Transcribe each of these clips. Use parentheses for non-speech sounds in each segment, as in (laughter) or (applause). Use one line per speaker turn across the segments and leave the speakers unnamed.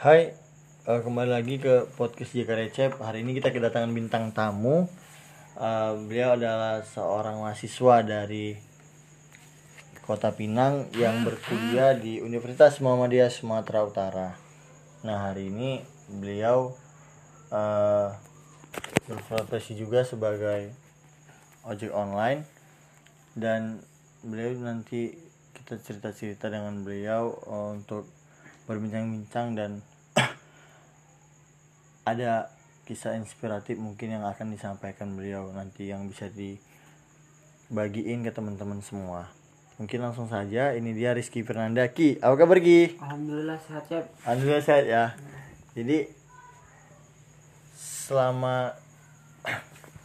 Hai, eh, kembali lagi ke podcast Jika Recep. Hari ini kita kedatangan bintang tamu. Eh, beliau adalah seorang mahasiswa dari Kota Pinang yang berkuliah di Universitas Muhammadiyah Sumatera Utara. Nah, hari ini beliau eh, berprofesi juga sebagai ojek online dan beliau nanti kita cerita-cerita dengan beliau eh, untuk berbincang-bincang dan ada kisah inspiratif mungkin yang akan disampaikan beliau nanti yang bisa dibagiin ke teman-teman semua. Mungkin langsung saja ini dia Rizky Fernanda Ki. Apa kabar Ki?
Alhamdulillah sehat Cep.
Alhamdulillah sehat ya. Jadi selama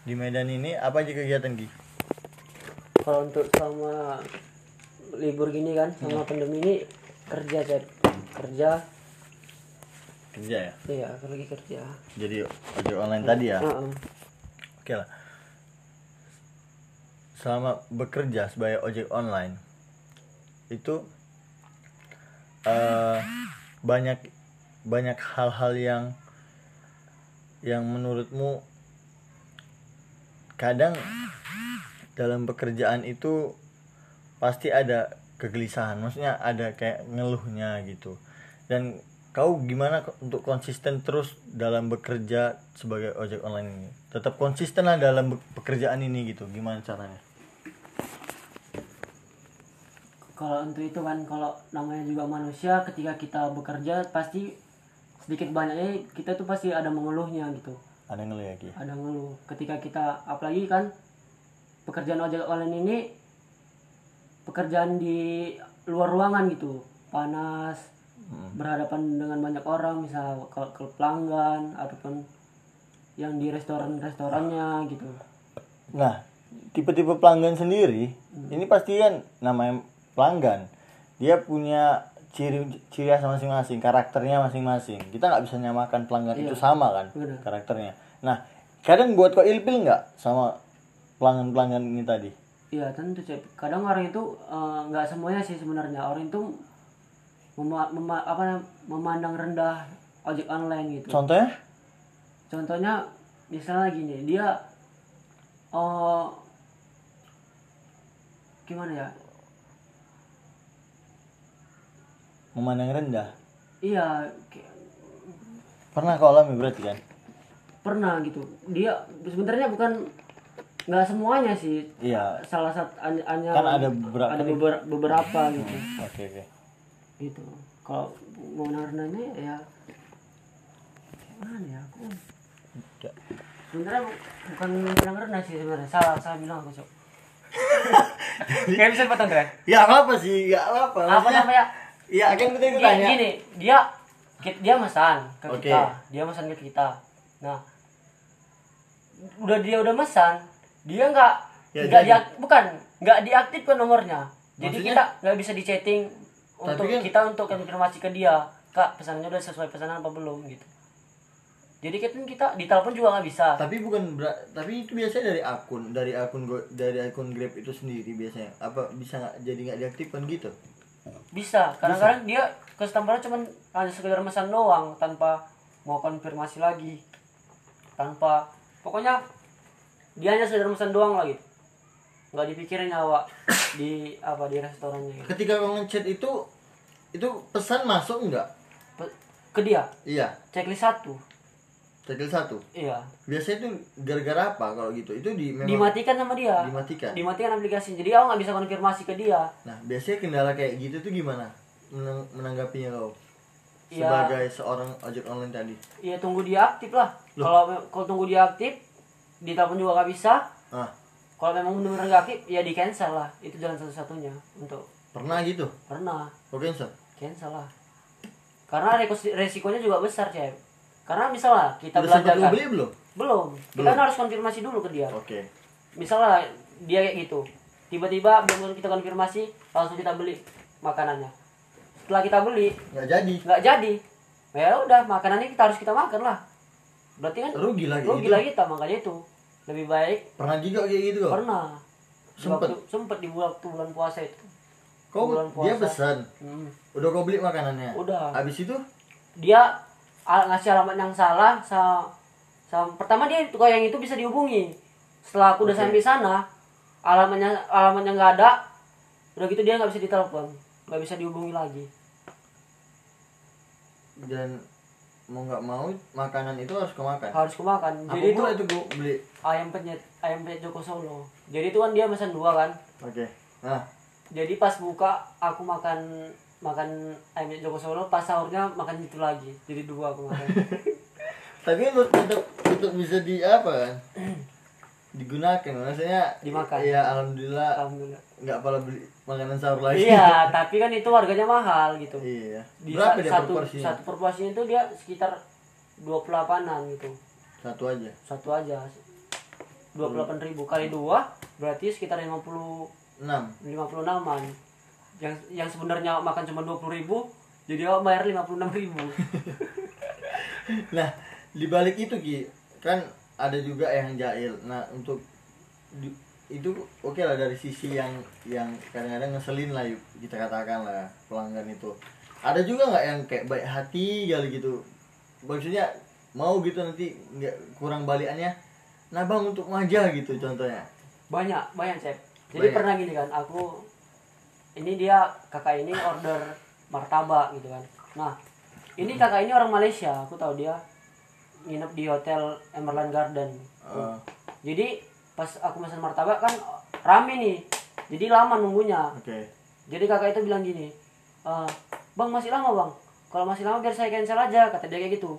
di Medan ini apa aja kegiatan Ki?
Kalau untuk selama libur gini kan, sama pandemi ini kerja Cep. Kerja,
Kerja ya.
iya aku lagi kerja.
Jadi ojek online tadi ya.
Heeh.
Oke lah. Selama bekerja sebagai ojek online itu eh banyak banyak hal-hal yang yang menurutmu kadang dalam pekerjaan itu pasti ada kegelisahan maksudnya ada kayak ngeluhnya gitu dan kau gimana untuk konsisten terus dalam bekerja sebagai ojek online ini tetap konsisten lah dalam pekerjaan ini gitu gimana caranya
Kalau untuk itu kan, kalau namanya juga manusia, ketika kita bekerja pasti sedikit banyaknya kita tuh pasti ada mengeluhnya gitu.
ada ngeluh ya Ki?
Ada ngeluh. Ketika kita, apalagi kan pekerjaan ojek online ini pekerjaan di luar ruangan gitu, panas, berhadapan dengan banyak orang, misal ke, ke pelanggan ataupun yang di restoran-restorannya gitu.
Nah, tipe-tipe pelanggan sendiri, ini pasti kan namanya pelanggan. Dia punya ciri ciri khas masing-masing, karakternya masing-masing. Kita nggak bisa nyamakan pelanggan itu sama kan
benar.
karakternya. Nah, kadang buat kok ilpil nggak sama pelanggan-pelanggan ini tadi?
Iya tentu Cep. Kadang orang itu eh, nggak semuanya sih sebenarnya orang itu mema- mema- apa memandang rendah ojek online gitu.
Contohnya?
Contohnya misalnya gini, dia oh gimana ya?
Memandang rendah.
Iya
Pernah kau alami berarti kan?
pernah gitu. Dia sebenarnya bukan nggak semuanya sih.
Iya.
Salah satu hanya
Kan ada beberapa
ada
nih.
beber- beberapa gitu.
Oke, oke.
Gitu. Kalau mau rendahnya ya gimana ya? Aku
Ya.
sebenarnya bu- bukan bilang rendah sih sebenarnya salah salah bilang aku cok (laughs) nggak bisa potong kan
Ya apa sih? Ya apa?
apa namanya
Ya kan kita
gini,
tanya.
gini dia dia mesan ke
Oke.
kita dia mesan ke kita nah udah dia udah mesan dia nggak
Ya,
nggak
jadi.
diak- bukan nggak diaktifkan nomornya jadi
Maksudnya?
kita nggak bisa di chatting untuk
kan-
kita untuk konfirmasi ke dia kak pesanannya udah sesuai pesanan apa belum? gitu. Jadi kita kita di telepon juga nggak bisa.
Tapi bukan tapi itu biasanya dari akun dari akun dari akun grab itu sendiri biasanya. Apa bisa nggak jadi nggak diaktifkan gitu?
Bisa, kadang-kadang dia customer cuman hanya sekedar pesan doang tanpa mau konfirmasi lagi. Tanpa pokoknya dia hanya sekedar pesan doang lagi. Nggak dipikirin awak di apa di restorannya gitu.
ketika kau ngechat itu itu pesan masuk nggak
Pe- Ke dia,
iya
checklist satu.
checklist satu
Iya.
biasanya itu gara-gara apa kalau gitu itu di memang
Dimatikan sama dia.
dimatikan
Dimatikan aplikasi. Jadi awak nggak bisa konfirmasi ke dia.
nah biasanya kendala kayak gitu tuh gimana Menang- menanggapinya kau
Iya.
sebagai seorang ojek online tadi
Iya tunggu dia aktif lah. Kalau kalau tunggu dia aktif, di telepon juga nggak bisa.
ah
Kalau memang benar nggak aktif, ya di cancel lah. Itu jalan satu-satunya untuk
pernah gitu
pernah
kau cancel
cancel lah. Karena resikonya juga besar cewek. Karena misalnya kita
udah beli belum
belum, kita kan harus konfirmasi dulu ke dia.
oke
Misalnya dia kayak gitu, tiba-tiba belum kita konfirmasi, langsung kita beli makanannya. Setelah kita beli,
nggak jadi
nggak jadi, ya udah makanannya kita harus kita makan lah. Berarti kan
rugi lagi
rugi lah kita makanya itu lebih baik
pernah juga kayak gitu kok
pernah
Sempet?
waktu- sempet di bulan waktu bulan puasa itu
kau
bulan
dia
puasa.
pesan
Hmm.
udah kau beli makanannya
Udah.
habis itu
dia al- ngasih alamat yang salah sa, sa- pertama dia tukang yang itu bisa dihubungi setelah aku udah
Oke.
sampai sana alamatnya alamatnya nggak ada udah gitu dia nggak bisa ditelepon nggak bisa dihubungi lagi
dan mau nggak mau makanan itu harus kemakan.
Harus kemakan. Jadi itu
itu gue beli.
Ayam penyet ayam penyet Joko Solo. Jadi itu kan dia pesan dua kan?
Oke. Nah.
Jadi pas buka aku makan makan ayam penyet Joko Solo pas sahurnya makan itu lagi. Jadi dua aku makan. (laughs)
Tapi untuk, untuk bisa di apa kan (clears throat) digunakan maksudnya
Dimakan.
ya alhamdulillah
alhamdulillah.
nggak pala beli makanan sahur lagi.
Iya (laughs) tapi kan itu harganya mahal gitu.
Iya.
Di
berapa
sa-
dia
satu
proporsinya
satu porsinya itu dia sekitar 28an gitu.
Satu aja?
Satu aja. 28.000 ribu. Kali dua berarti sekitar 50
enam.
56an yang yang sebenarnya makan cuma 20.000 ribu jadi awak bayar 56.000 ribu. (laughs)
Nah di balik itu ki kan ada juga yang jahil. Nah untuk di- itu oke lah dari sisi yang yang kadang-kadang ngeselin lah yuk, kita katakan lah pelanggan itu. Ada juga nggak yang kayak baik hati kali gitu? Maksudnya mau gitu nanti nggak kurang balikannya? Nah bang untuk maja gitu contohnya.
Banyak banyak cep. Jadi
Banyak.
pernah gini kan aku ini dia kakak ini order martabak gitu kan. Nah ini kakak ini orang Malaysia aku tahu dia nginep di hotel Emerald Garden.
Eh,
jadi pas aku pesan martabak kan rame nih. Jadi lama nunggunya.
Oke.
Jadi kakak itu bilang gini "Eh, bang masih lama bang? Kalau masih lama biar saya cancel aja kata dia kayak gitu.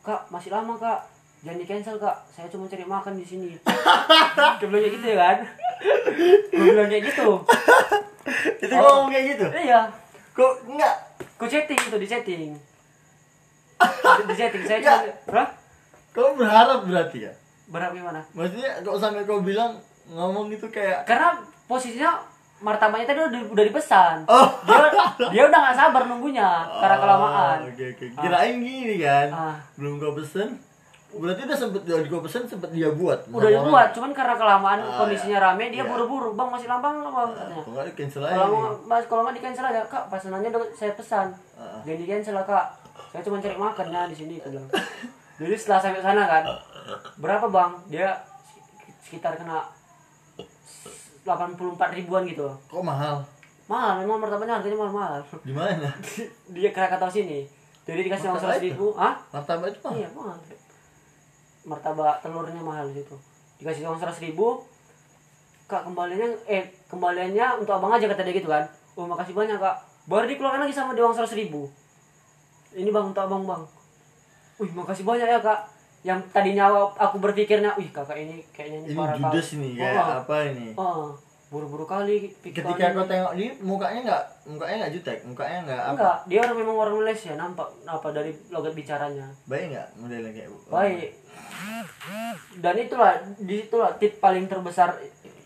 Kak masih lama kak. Jangan di cancel kak. Saya cuma cari makan di sini. (laughs) Dia bilang kayak gitu ya kan? Gue bilang kayak gitu.
Itu
Oh.
ngomong kayak gitu?
Iya.
Kok enggak?
Ku chatting itu di chatting. Di, (laughs) di chatting saya cuma
Kau berharap berarti ya
berapa gimana
maksudnya kok sampai kau bilang ngomong gitu kayak
karena posisinya martabaknya tadi udah, udah dipesan
oh
dia dia udah nggak sabar nunggunya karena kelamaan
Oh, Oke oke. Kirain gini kan.
Ah.
Belum kau pesen. Berarti udah sempet udah kau pesen sempet dia buat.
udah dibuat
orang.
cuman karena kelamaan
Ah,
kondisinya rame dia
Iya.
buru-buru bang masih lama bang bang
Ah,
katanya
Kok nggak di cancel aja
kalau mas kalau nggak di cancel aja kak pesanannya udah saya pesan
Ah.
jangan di cancel kak saya cuma cari makannya di sini bilang (laughs) jadi setelah sampai sana kan berapa bang? Dia sekitar kena 84 ribuan gitu.
Kok mahal?
mahal memang martabaknya harganya mahal mahal
Di mana? (laughs)
dia Krakatau sini. Jadi dikasih uang seratus ribu. ah
Martabak itu mahal.
iya mahal. Martabak telurnya mahal gitu dikasih uang seratus ribu. Kak kembaliannya eh kembaliannya untuk abang aja kata dia gitu kan. Oh makasih banyak kak. Baru dikeluarkan lagi sama dia uang seratus ribu. Ini bang untuk abang bang wih makasih banyak ya kak yang tadinya aku berpikirnya wih kakak ini kayaknya ini,
Ini
parah
judes
kali."
nih kayak
oh,
apa ini?
oh, buru-buru kali pikirannya.
Ketika kau tengok dia mukanya nggak mukanya nggak jutek, mukanya nggak apa?
enggak dia orang memang orang Malaysia nampak apa dari logat bicaranya
Baik nggak modelnya kayak
baik dan itulah di itulah tip paling terbesar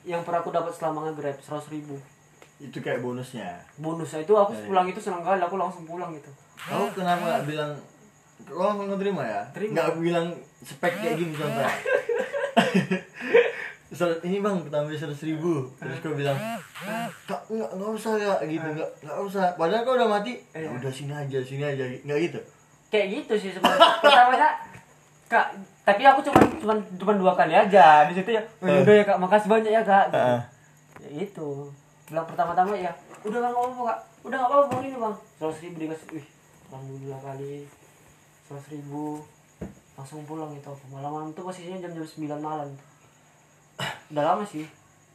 yang pernah aku dapat selama nge-grab seratus ribu
Itu kayak bonusnya.
bonusnya itu aku pulang itu senang kali aku langsung pulang gitu
Kau kenapa nggak bilang Kau langsung terima ya?
Terima.
Nggak bilang spek kayak gini (laughs) contohnya. Ser- ini bang tambah seratus ribu. Terus kau bilang kak nggak nggak usah ya gitu nggak nggak usah. Padahal kau udah mati ya
Iya.
udah sini aja sini aja. Nggak gitu?
Kayak gitu sih sebenarnya. Pertamanya kak tapi aku cuma cuma cuma dua kali aja. Di situ ya "Oh, udah ya kak makasih banyak ya kak. Gitu.
Heeh.
ya itu bilang pertama-tama ya udah bang nggak apa-apa kak. Udah nggak apa-apa bang ini bang. Seratus ribu dikasih wih alhamdulillah kali seratus ribu langsung pulang itu malam-malam tuh posisinya jam jam sembilan malam. Udah lama sih.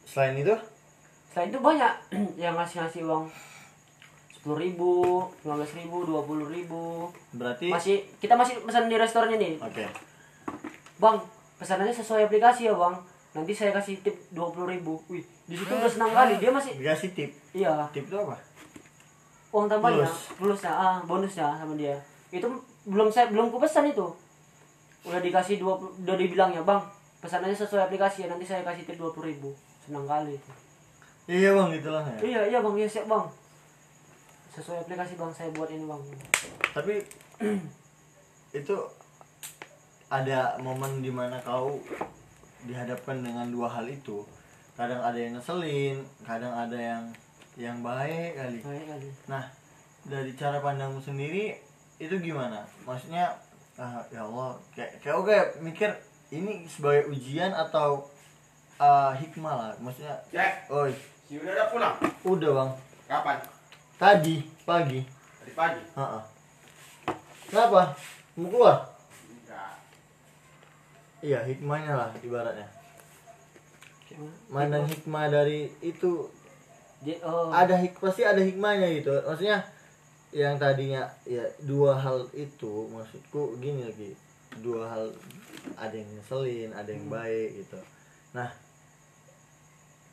Selain itu?
Selain itu banyak (clears throat) yang ngasih ngasih uang. Sepuluh ribu lima belas ribu dua puluh ribu.
Berarti
masih kita masih pesan di restorannya nih.
Oke.
Bang pesanannya sesuai aplikasi ya bang. Nanti saya kasih tip dua puluh ribu. Wih di situ udah senang kali. Dia masih
dikasih tip?
Iya.
Tip itu apa?
Uang tambahnya plusnya ah bonusnya sama dia. Itu belum saya belum ku pesan itu. Udah dikasih dua udah dibilang ya bang pesanannya sesuai aplikasi ya nanti saya kasih tip dua puluh ribu. Senang kali itu.
Iya bang itulah ya.
Iya iya bang ya siap bang. Sesuai aplikasi bang saya buat ini bang.
Tapi (clears throat) itu ada momen di mana kau dihadapkan dengan dua hal itu. Kadang ada yang ngeselin kadang ada yang yang baik kali.
Baik kali.
Nah dari cara pandangmu sendiri itu gimana? Maksudnya ah, ya Allah kayak kayak oke mikir ini sebagai ujian atau ah, hikmah lah. Maksudnya
Cek,
oi.
si udah udah pulang.
udah bang.
Kapan?
tadi pagi.
Tadi pagi.
Heeh. kenapa? Mau keluar?
Enggak.
iya hikmahnya lah ibaratnya. Mana hikmah. dari itu?
Di- oh,
ada hik pasti ada hikmahnya gitu. Maksudnya yang tadinya ya dua hal itu maksudku gini lagi. Dua hal ada yang ngeselin ada yang baik gitu. Nah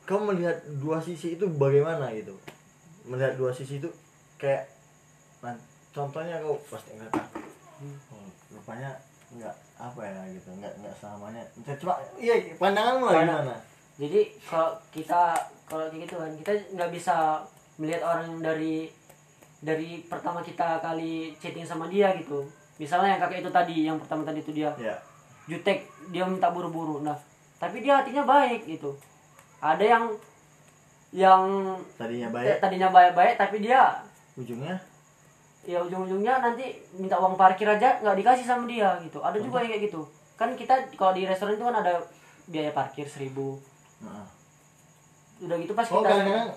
kamu melihat dua sisi itu bagaimana gitu? Melihat dua sisi itu kayak nah, contohnya kau pasti enggak tahu. Oh, rupanya enggak apa ya gitu enggak enggak selamanya. Coba iya pandanganmu lah gimana?
Jadi kalau kita kalau kayak gitu kan kita nggak bisa melihat orang dari dari pertama kita kali chatting sama dia gitu. Misalnya yang kakek itu tadi yang pertama tadi itu dia.
Ya.
Jutek dia minta buru-buru. Nah tapi dia hatinya baik gitu. Ada yang yang
tadinya
eh,
baik.
tadinya baik-baik tapi dia
ujungnya?
ya ujung-ujungnya nanti minta uang parkir aja nggak dikasih sama dia gitu. Ada juga yang kayak gitu. Kan kita kalau di restoran itu kan ada biaya parkir seribu.
Nah.
udah gitu pas
Oh
kita
kadang-kadang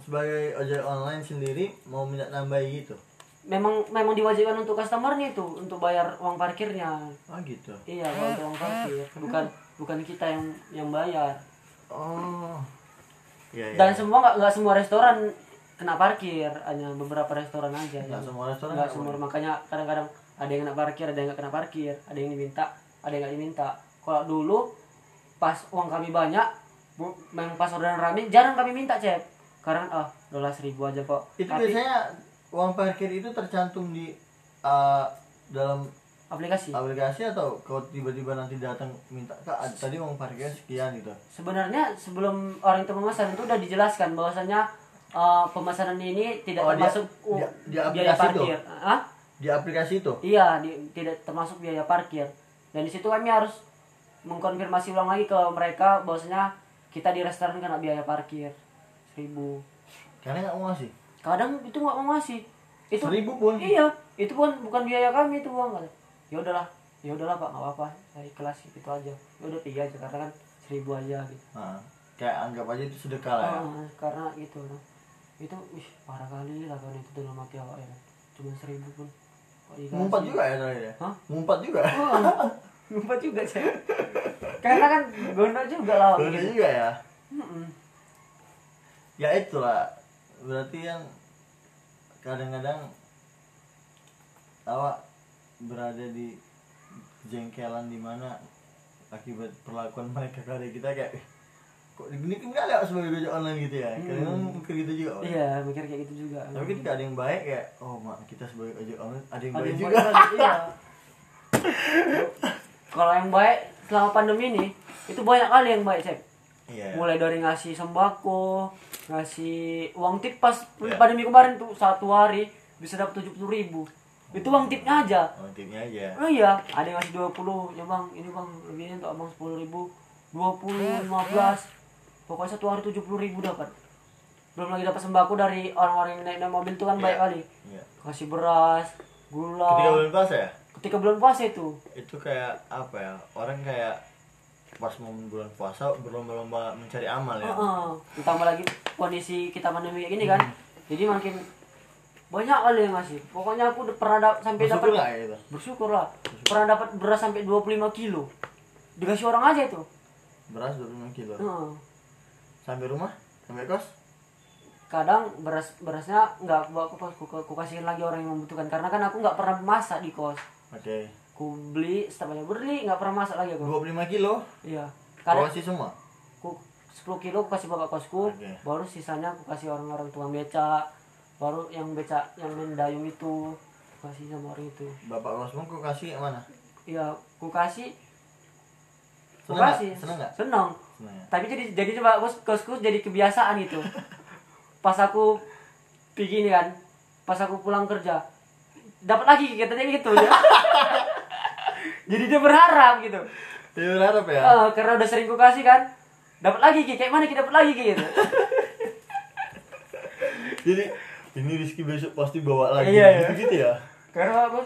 sebagai ojek online sendiri mau minta nambahi gitu.
memang memang diwajibkan untuk customernya itu untuk bayar uang parkirnya
Oh gitu.
iya kalau untuk uang parkir bukan bukan kita yang yang bayar
Oh. Iya iya.
dan semua nggak nggak semua restoran kena parkir hanya beberapa restoran aja
Nggak semua restoran
nggak semua
boleh.
makanya kadang-kadang ada yang kena parkir ada yang nggak kena parkir ada yang diminta ada yang nggak diminta kalau dulu pas uang kami banyak memang pas orderan rame jarang kami minta cep karena ah dolar seribu aja kok
Itu
tapi
biasanya uang parkir itu tercantum di uh, dalam
aplikasi
aplikasi atau kalau tiba-tiba nanti datang minta kak tadi uang parkirnya sekian gitu.
sebenarnya sebelum orang itu memesan itu udah dijelaskan bahwasanya eh, pemesanan ini tidak
Oh,
termasuk uh,
dia- di
biaya
aplikasi itu?
parkir Hah?
Di aplikasi itu.
Iya, di- tidak termasuk biaya parkir. Dan di situ kami harus mengkonfirmasi ulang lagi ke mereka bahwasanya kita di restoran kena biaya parkir seribu.
Karena nggak mau ngasih.
Kadang itu nggak mau ngasih. Itu
Seribu pun.
iya, itu pun bukan biaya kami itu uang kan. Ya udahlah, ya udahlah pak, nggak apa-apa. Saya ikhlas gitu aja. Ya udah tiga aja karena kan seribu aja gitu.
Nah, kayak anggap aja itu sedekah lah ya.
Ah, karena gitu nah. itu wih parah kali lah kan itu dalam hati awak ya cuma seribu pun.
Ngumpat juga ya tadi ya.
Hah?
Ngumpat juga.
Oh, juga saya. (laughs) Karena kan gondok juga lah. Gitu.
juga ya. Ya itulah berarti yang kadang-kadang awak berada di jengkelan di mana akibat perlakuan mereka kepada kita kayak "Eh, kok diginiin kali ya sebagai ojek online gitu ya kadang mikir gitu juga Wak.
Iya, mikir kayak gitu juga.
tapi ketika ada yang baik kayak oh mak kita sebagai ojek online ada yang
Ada
baik
yang
juga
baik iya. Kalau yang baik selama pandemi ini itu banyak kali yang baik, Cek.
Iya.
Mulai dari ngasih sembako, ngasih uang tip pas
Iya.
pandemi kemarin tuh satu hari bisa dapat tujuh puluh ribu. Itu uang tipnya aja.
oh tipnya aja.
Oh iya, ada yang ngasih 20, ya bang, ini bang, lebihnya untuk abang 10 ribu. 20, 15 Pokoknya satu hari 70 ribu dapat. Belum lagi dapat sembako dari orang-orang yang naik, naik mobil itu kan baik
Iya.
kali.
iya.
Kasih beras, gula.
Ketika bulan puasa ya?
Ketika bulan puasa itu.
Itu kayak apa ya? Orang kayak pas mau bulan puasa berlomba-lomba mencari amal ya.
Heeh. Ditambah lagi kondisi kita pandemi kayak gini kan.
Hmm.
Jadi makin banyak kali yang ngasih Pokoknya aku udah pernah dap- sampai
bersyukur
dapat
nggak ya itu.
Bersyukur. Lah Pernah dapat beras sampai 25 kilo. Dikasih orang aja itu.
Beras 25 kilo.
Heeh.
sampai rumah? Sampai kos?
Kadang beras berasnya nggak bawa ke kos ku, ku kasihin lagi orang yang membutuhkan. Karena kan aku nggak pernah masak di kos.
Oke
ku beli setiap banyak beli nggak pernah masak lagi aku.
25 kilo?
Iya.
Kau kasih semua?
ku 10 kilo aku kasih bapak kosku.
Oke.
baru sisanya aku kasih orang-orang tukang beca. Baru yang beca yang mendayung itu ku kasih sama orang itu.
Bapak kosmu kau kasih yang mana?
Iya ku kasih. Ku
seneng
kasih.
Seneng nggak?
Seneng.
Seneng ya?
Tapi jadi jadi coba kos kosku jadi kebiasaan gitu (laughs) pas aku begini kan pas aku pulang kerja dapat lagi katanya gitu ya (laughs) jadi dia berharap gitu.
Ya berharap ya?
Eh, karena udah sering kasih kan. Dapat lagi Ki. kayak mana kita dapat lagi gitu. (laughs)
Jadi ini Rizky besok pasti bawa lagi.
Iya, iya.
gitu, gitu ya?
Karena aku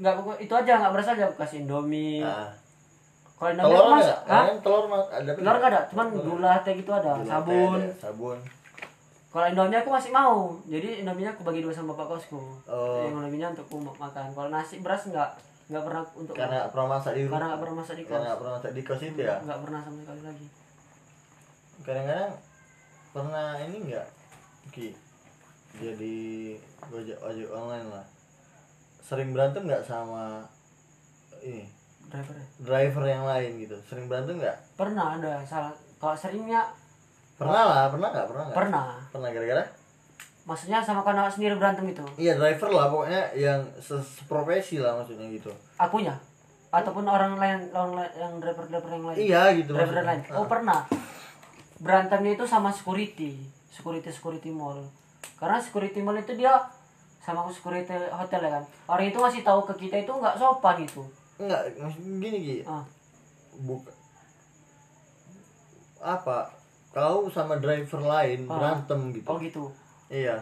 nggak itu aja nggak beras aja aku kasih indomie.
Ah.
kalau indomie
telur
mas
ada kan? Telur ma- ada
telur nggak ada? Cuman gula teh gitu ada.
Gula
sabun.
ada, sabun.
Kalau indomie aku masih mau. Jadi indominya aku bagi dua sama bapak kosku.
Oh.
yang indominya untuk aku makan. Kalau nasi beras nggak nggak pernah untuk
karena pernah masak di
karena nggak pernah masak di kos.
karena pernah masak di kos itu ya?
Nggak pernah sama sekali lagi.
Kadang-kadang pernah ini enggak Ki jadi ojek ojek online lah. Sering berantem nggak sama ini?
Driver
driver yang lain gitu. Sering berantem nggak?
Pernah ada. Salah kalau seringnya
pernah lah pernah nggak? Pernah nggak?
Pernah.
Pernah gara-gara
maksudnya sama karena sendiri berantem itu
iya driver lah pokoknya yang seprofesi lah maksudnya gitu.
Akunya? Ataupun orang lain orang lain yang driver driver yang lain?
Iya gitu
driver
maksudnya.
lain. Oh pernah. Berantemnya itu sama security. Security security mall. Karena security mall itu dia sama security hotel ya kan? Orang itu ngasih tahu ke kita itu nggak sopan itu
enggak gini Ki.
Ah.
Bukan apa? Kau sama driver lain
Ah.
berantem gitu.
Oh gitu
iya.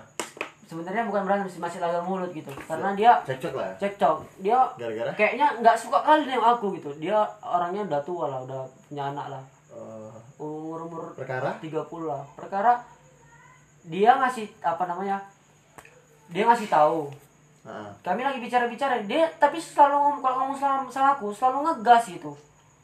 Sebenarnya bukan berantem sih masih lagal mulut gitu. Karena dia
cekcok lah ya?
cekcok. Dia
gara-gara?
kayaknya nggak suka kali nih sama aku gitu. Dia orangnya udah tua lah udah punya anak lah.
Eh,
umur umur
perkara
30 lah. Perkara dia ngasih apa namanya dia ngasih tahu.
Nah,
kami lagi bicara-bicara dia tapi selalu ngomong kalau ngomong sama, sama aku selalu ngegas gitu.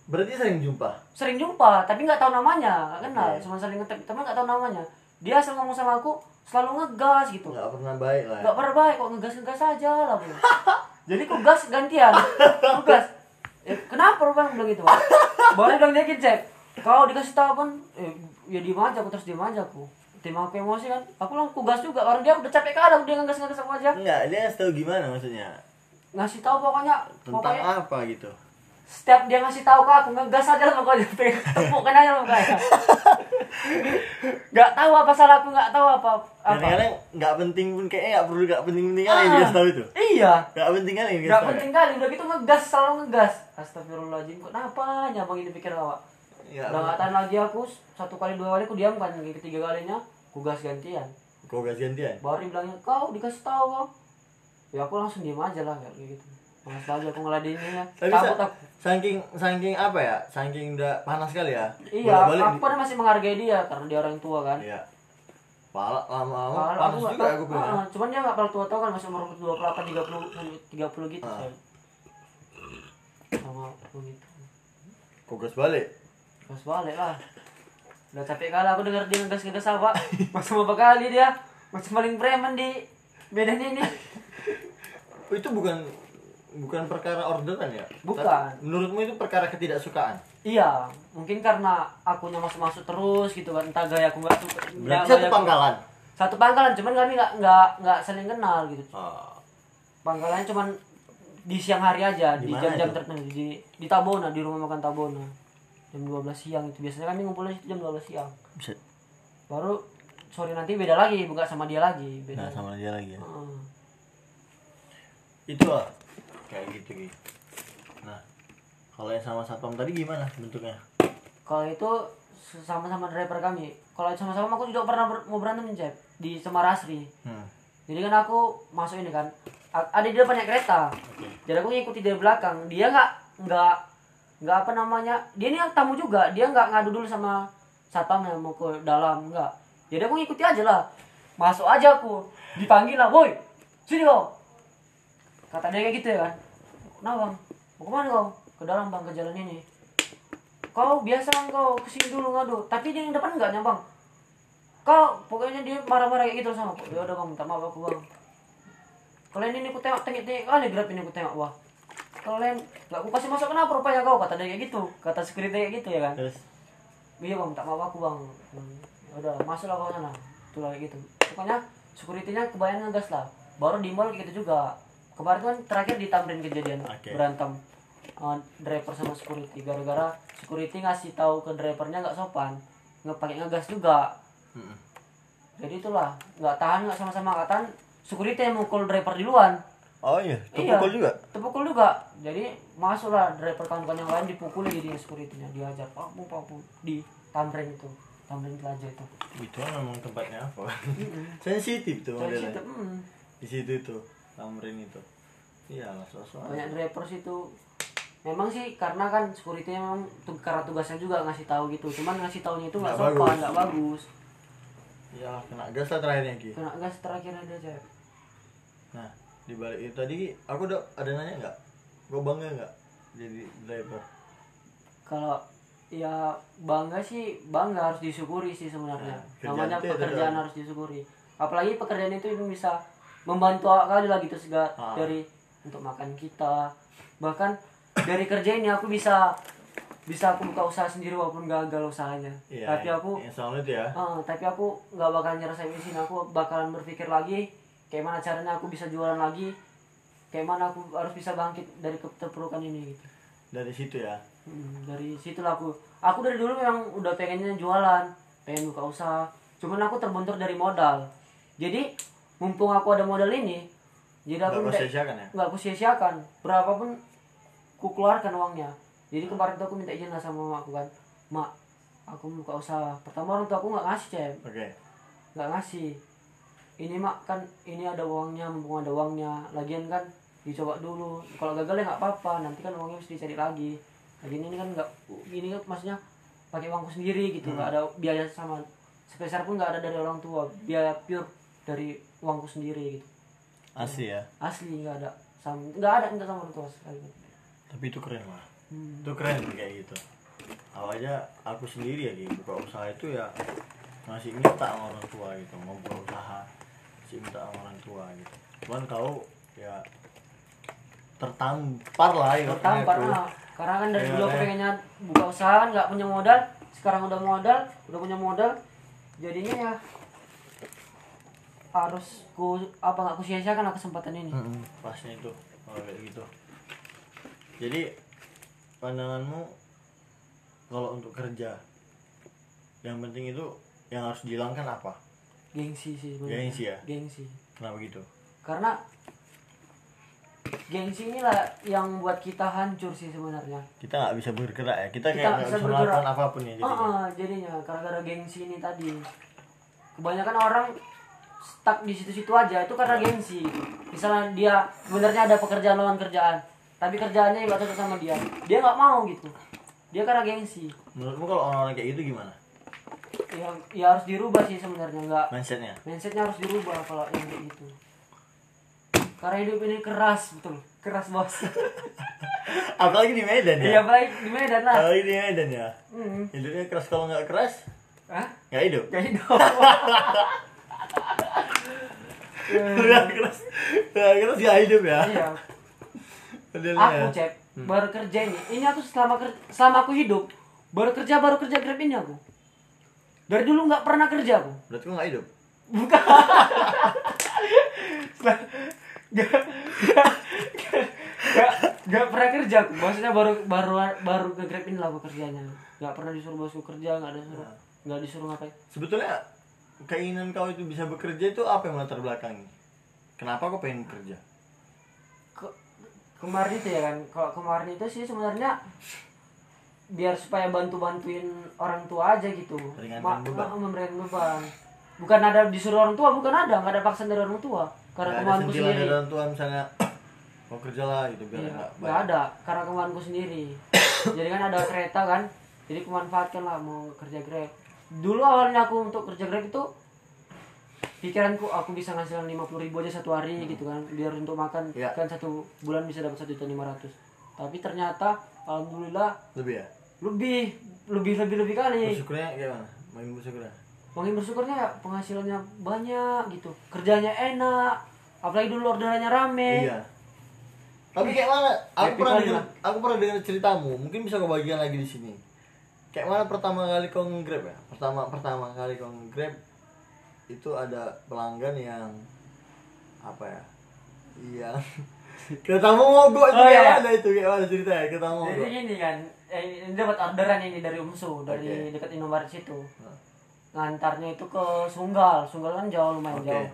Berarti sering jumpa?
Sering jumpa tapi nggak tahu namanya. Nggak kenal
Oke.
cuma saling ngetep tapi nggak tahu namanya dia asal ngomong sama aku selalu ngegas gitu.
Nggak pernah baik lah. Ya.
nggak pernah baik kok ngegas ngegas aja lah bro. (laughs) jadi kok gas gantian. Kok gas. Eh, kenapa bang bilang gitu boleh dong dia cek kau dikasih tahu pun eh, ya diem aja aku terus diem aja aku. Tim aku emosi kan. Aku langsung gas juga. Orang dia udah capek kali dia ngegas ngegas aku aja.
Enggak dia tahu gimana maksudnya?
Ngasih tahu pokoknya
tentang
pokoknya
apa gitu
setiap dia ngasih tahu ke aku ngegas aja lah pokoknya pengen tepuk kan aja mukanya nggak tahu apa salah aku nggak tahu apa apa.
Kadang-kadang nggak penting pun kayaknya nggak perlu nggak penting penting kali dia tahu itu.
iya.
Nggak penting kali dia
nggak penting kali udah gitu ngegas selalu ngegas. Astagfirullahaladzim kok kenapa nyabang ini pikir awak?
Ya
udah nggak tahan lagi aku satu kali dua kali aku diam kan ketiga kalinya aku gas gantian.
Kau gas gantian?
Baru dia bilangnya kau dikasih tahu kau. Ya aku langsung diam aja lah kayak gitu Malas lagi aku ngeladeninnya
tapi
aku
saking saking apa ya saking udah panas kali ya
iya
Bolak-balik
aku kan masih menghargai dia karena dia orang tua kan
iya pala lama-lama panas
aku
juga aku bilang
Ah, cuman dia nggak terlalu tua tua kan masih umur 28 30 sampai 30 gitu saya. Sama aku gitu.
kau gas balik
Gas balik lah. Udah capek kali aku denger dia ngegas ngegas apa. Masih berapa kali dia. Masih paling preman di Medan ini. (laughs)
Oh, itu bukan bukan perkara orderan ya
Bukan.
Tapi menurutmu itu perkara ketidaksukaan
Iya, mungkin karena akunya masuk-masuk terus gitu kan. Entah gaya aku nggak suka.
berarti satu
aku-
pangkalan
Satu pangkalan, cuman kami nggak nggak nggak saling kenal gitu.
oh.
Pangkalannya cuman di siang hari aja,
Di
jam-jam tertentu di di Tabona, di rumah makan Tabona. Jam 12 siang itu biasanya kami ngumpulnya jam 12 siang.
bisa
Baru sore nanti beda lagi, buka sama dia lagi, beda.
nah sama dia lagi ya
Heeh.
itu lah kayak gitu gitu nah kalau yang sama satpam tadi gimana bentuknya
Kalau itu sama-sama driver kami. Kalau sama-sama aku juga pernah ber- mau berantem nih, Cep, di Semarasri.
hmm.
Jadi kan aku masuk ini kan, a- ada di depan naik kereta. Jadi aku ngikuti dari belakang. Dia nggak nggak nggak apa namanya, dia ini tamu juga. Dia nggak ngadu dulu sama satpam yang mau ke dalam nggak. Jadi aku ngikuti aja lah. Masuk aja aku, dipanggil lah, woi, sini kau. Kata dia kayak gitu ya kan. Nah bang, mau ke mana kau? Ke dalam bang, ke jalan ini. Kau biasa kau ke sini dulu ngadu, tapi dia yang depan enggak nyambang. Kau pokoknya dia marah-marah kayak gitu sama aku. Ya udah bang, minta maaf aku bang. Kalian ini aku tengok tengok kali grab ini aku tengok wah. Kalian nggak aku kasih masuk kenapa rupanya kau kata dia kayak gitu, kata security kayak gitu ya kan.
terus
Iya bang, minta maaf aku bang. Hmm, ya udah masuklah kau sana. Itulah kayak gitu. Pokoknya securitynya kebayang ngegas lah. Baru di mall kayak gitu juga. Kemarin kan terakhir di Tamrin kejadian
Oke.
berantem. Uh, driver sama security. Gara-gara security ngasih tahu ke drivernya nggak sopan nggak pakai ngegas juga.
Mm-mm.
jadi itulah nggak tahan nggak sama-sama nggak tahan security yang mukul driver duluan.
Oh iya
Iya.
terpukul juga?
terpukul juga. Jadi masuklah driver kawan-kawan yang lain dipukuli jadi securitynya diajar papu papu di Tamrin itu Tamrin Plaza itu.
Itu memang tempatnya apa? (laughs) Sensitif tuh
situ, hmm.
di situ tuh tamrin itu. Iya lah sosok
banyak driver situ memang sih karena kan security memang karena tugasnya juga ngasih tahu gitu. Cuman ngasih tahunya itu nggak
Nggak
sopan nggak bagus.
Ya kena gas lah terakhirnya ki.
Kena gas terakhir ada cek
nah di balik itu tadi aku udah ada nanya nggak? Gue bangga nggak jadi driver?
Kalau ya bangga sih bangga harus disyukuri sih sebenarnya.
Nah,
namanya
itu ya
pekerjaan harus disyukuri. Apalagi pekerjaan itu itu bisa membantu kali lah gitu segala.
Ah.
dari untuk makan kita. Bahkan dari kerja ini aku bisa bisa aku buka usaha sendiri walaupun gagal usahanya.
Iya
tapi aku
soal itu ya.
Ah, tapi aku nggak bakal nyerah sampai sini aku bakalan berpikir lagi kayak mana caranya aku bisa jualan lagi kayak mana aku harus bisa bangkit dari keterpurukan ini gitu.
Dari situ ya?
Hmm, dari situlah aku. Aku dari dulu memang udah pengennya jualan pengen buka usaha. Cuman aku terbentur dari modal. Jadi mumpung aku ada modal ini jadi
nggak
aku minta
sia-siakan ya?
Nggak aku sia-siakan berapapun ku keluarkan uangnya. Jadi kemarin tuh aku minta izin lah sama mak aku kan. Mak aku mau buka usaha. Pertama orang tua aku nggak ngasih cem.
Oke.
Nggak ngasih. Ini mak kan ini ada uangnya mumpung ada uangnya. Lagian kan dicoba dulu. Kalau gagal ya nggak apa-apa. Nanti kan uangnya mesti dicari lagi. Lagian ini kan nggak ini kan maksudnya pakai uangku sendiri gitu. Nggak ada biaya sama sebesar pun nggak ada dari orang tua. Biaya pure dari uangku sendiri gitu.
Asli ya?
Asli nggak ada sama nggak ada nggak sama orang tua sekali
tapi itu keren lah.
Hmm.
itu keren kayak gitu. Awalnya aku sendiri ya di buka usaha itu ya masih minta sama orang tua gitu mau buka usaha masih minta sama orang tua gitu. Cuman kau ya tertampar lah ya
tertampar lah karena kan dari
Iya,
dulu aku
iya.
pengennya buka usaha nggak punya modal. Sekarang udah modal udah punya modal jadinya ya harus ku apa nggak ku sia-siakan kesempatan ini.
Mm-mm, pasnya itu kalau kayak gitu. Jadi pandanganmu kalau untuk kerja yang penting itu yang harus dihilangkan apa?
Gengsi sih sebenarnya.
Gengsi ya?
gengsi.
Kenapa gitu?
Karena gengsi inilah yang buat kita hancur sih sebenarnya.
Kita nggak bisa bergerak ya. Kita,
Kita
kayak nggak
bisa
melakukan apa pun
ya
jadinya.
Ah, jadinya gara-gara gengsi ini tadi. Kebanyakan orang stuck di situ-situ aja itu karena gengsi. Misalnya dia sebenarnya ada pekerjaan lawan kerjaan tapi kerjaannya nggak cocok sama dia. Dia nggak mau gitu. Dia karena gengsi.
Menurutmu kalau orang-orang kayak gitu gimana?
Ya, ya harus dirubah sih sebenarnya nggak
mindsetnya?
Mindsetnya harus dirubah kalau yang kayak gitu. Karena hidup ini keras betul. Keras bos. (laughs)
Apalagi di Medan ya?
Iya baik di Medan lah.
Apalagi di Medan ya?
Hmm.
hidupnya keras kalau nggak keras?
Hah?
nggak hidup?
Kayak hidup (laughs)
nggak keras. Nggak keras nggak hidup ya?
Iya. Aku
ya.
cek baru kerja ini. Ini aku selama ker- selama aku hidup baru kerja baru kerja grab ini aku. Dari dulu nggak pernah kerja aku.
Berarti nggak hidup?
Bukan. Gak, gak, gak pernah kerja aku. Maksudnya baru baru baru ke grab ini lah aku kerjanya. Nggak pernah disuruh bosku kerja nggak ada disuruh nggak disuruh ngapain.
Sebetulnya keinginan kau itu bisa bekerja itu apa yang melatar belakangi? Kenapa kau pengen bekerja
Ke- kemarin itu ya kan kalau kemarin itu sih sebenarnya biar supaya bantu bantuin orang tua aja gitu.
Beban.
ma- memberikan beban. Bukan ada disuruh orang tua bukan ada nggak ada paksaan dari orang tua. Karena
nggak
kemauanku
sentilan
sendiri.
dari orang tua misalnya (coughs) mau kerja lah gitu biar
Iya,
nggak
nggak
bayar.
ada. Karena kemauanku sendiri. (coughs) Jadi kan ada kereta kan jadi kumanfaatkan lah mau kerja grab dulu awalnya aku untuk kerja grab itu pikiranku aku bisa ngasihin lima puluh ribu aja satu hari gitu kan. Biar untuk makan
Iya.
kan satu bulan bisa dapat satu juta lima ratus. Tapi ternyata alhamdulillah
lebih ya?
lebih lebih lebih lebih kali.
Bersyukurnya gimana? Main bersyukurnya?
Makin bersyukurnya ya penghasilannya banyak gitu. Kerjanya enak apalagi dulu orderannya rame.
Iya. Tapi kayak mana? Aku
Happy
pernah dengar aku pernah dengar ceritamu. Mungkin bisa kau bagikan lagi di sini. Kayak mana pertama kali kau nge-grab ya pertama pertama kali kau nge-grab itu ada pelanggan yang apa ya (laughs) kita mau mogok itu
Oh,
kayak
iya.
mana itu kayak mana ceritanya kita mau
jadi
mogok
gini kan eh, ini dapat orderan ini dari Umsu dari
Oke.
dekat Indomaret situ
Hah.
ngantarnya itu ke Sunggal Sunggal kan jauh lumayan
Oke.
jauh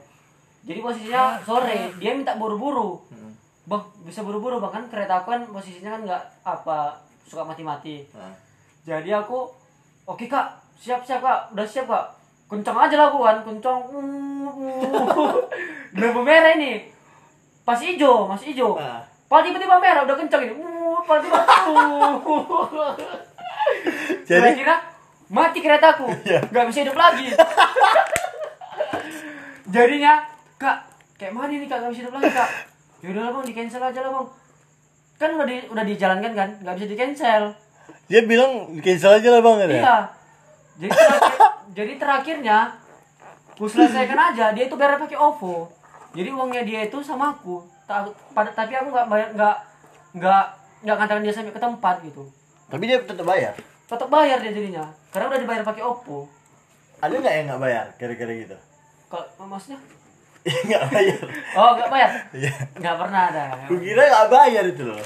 jadi posisinya sore dia minta buru-buru
Hmm.
bang bisa buru-buru bang kan kereta aku kan posisinya kan nggak apa suka mati-mati
Nah,
jadi aku oke kak siap siap kak udah siap kak kencang aja lah kan kencang lampu merah ini masih hijau masih hijau
Ah.
Pal tiba-tiba merah udah kencang ini. Uh, pal tiba uh. (laughs)
Jadi-
Gua kira mati keretaku. (laughs)
Iya.
Gak bisa hidup lagi. (laughs) Jadinya, Kak, kayak mana ini Kak gak bisa hidup lagi, Kak? Yaudah lah Bang, di cancel aja lah Bang. Kan udah di udah dijalankan kan, nggak bisa di cancel.
Dia bilang cancel aja lah bang katanya.
Iya. Jadi terakhir, jadi terakhirnya ku selesaikan aja dia itu bayar pakai OVO. Jadi uangnya dia itu sama aku. Ta- pada- tapi aku nggak bayar nggak nggak nggak ngantarin dia sampai ke tempat gitu.
Tapi dia tetap bayar.
Tetap bayar dia jadinya. Karena udah dibayar pakai OVO.
Ada nggak yang nggak bayar kira-kira gitu?
Kalau maksudnya? (laughs)
nggak bayar.
Oh nggak bayar?
Iya.
Nggak pernah ada.
Gue kira nggak bayar itu loh.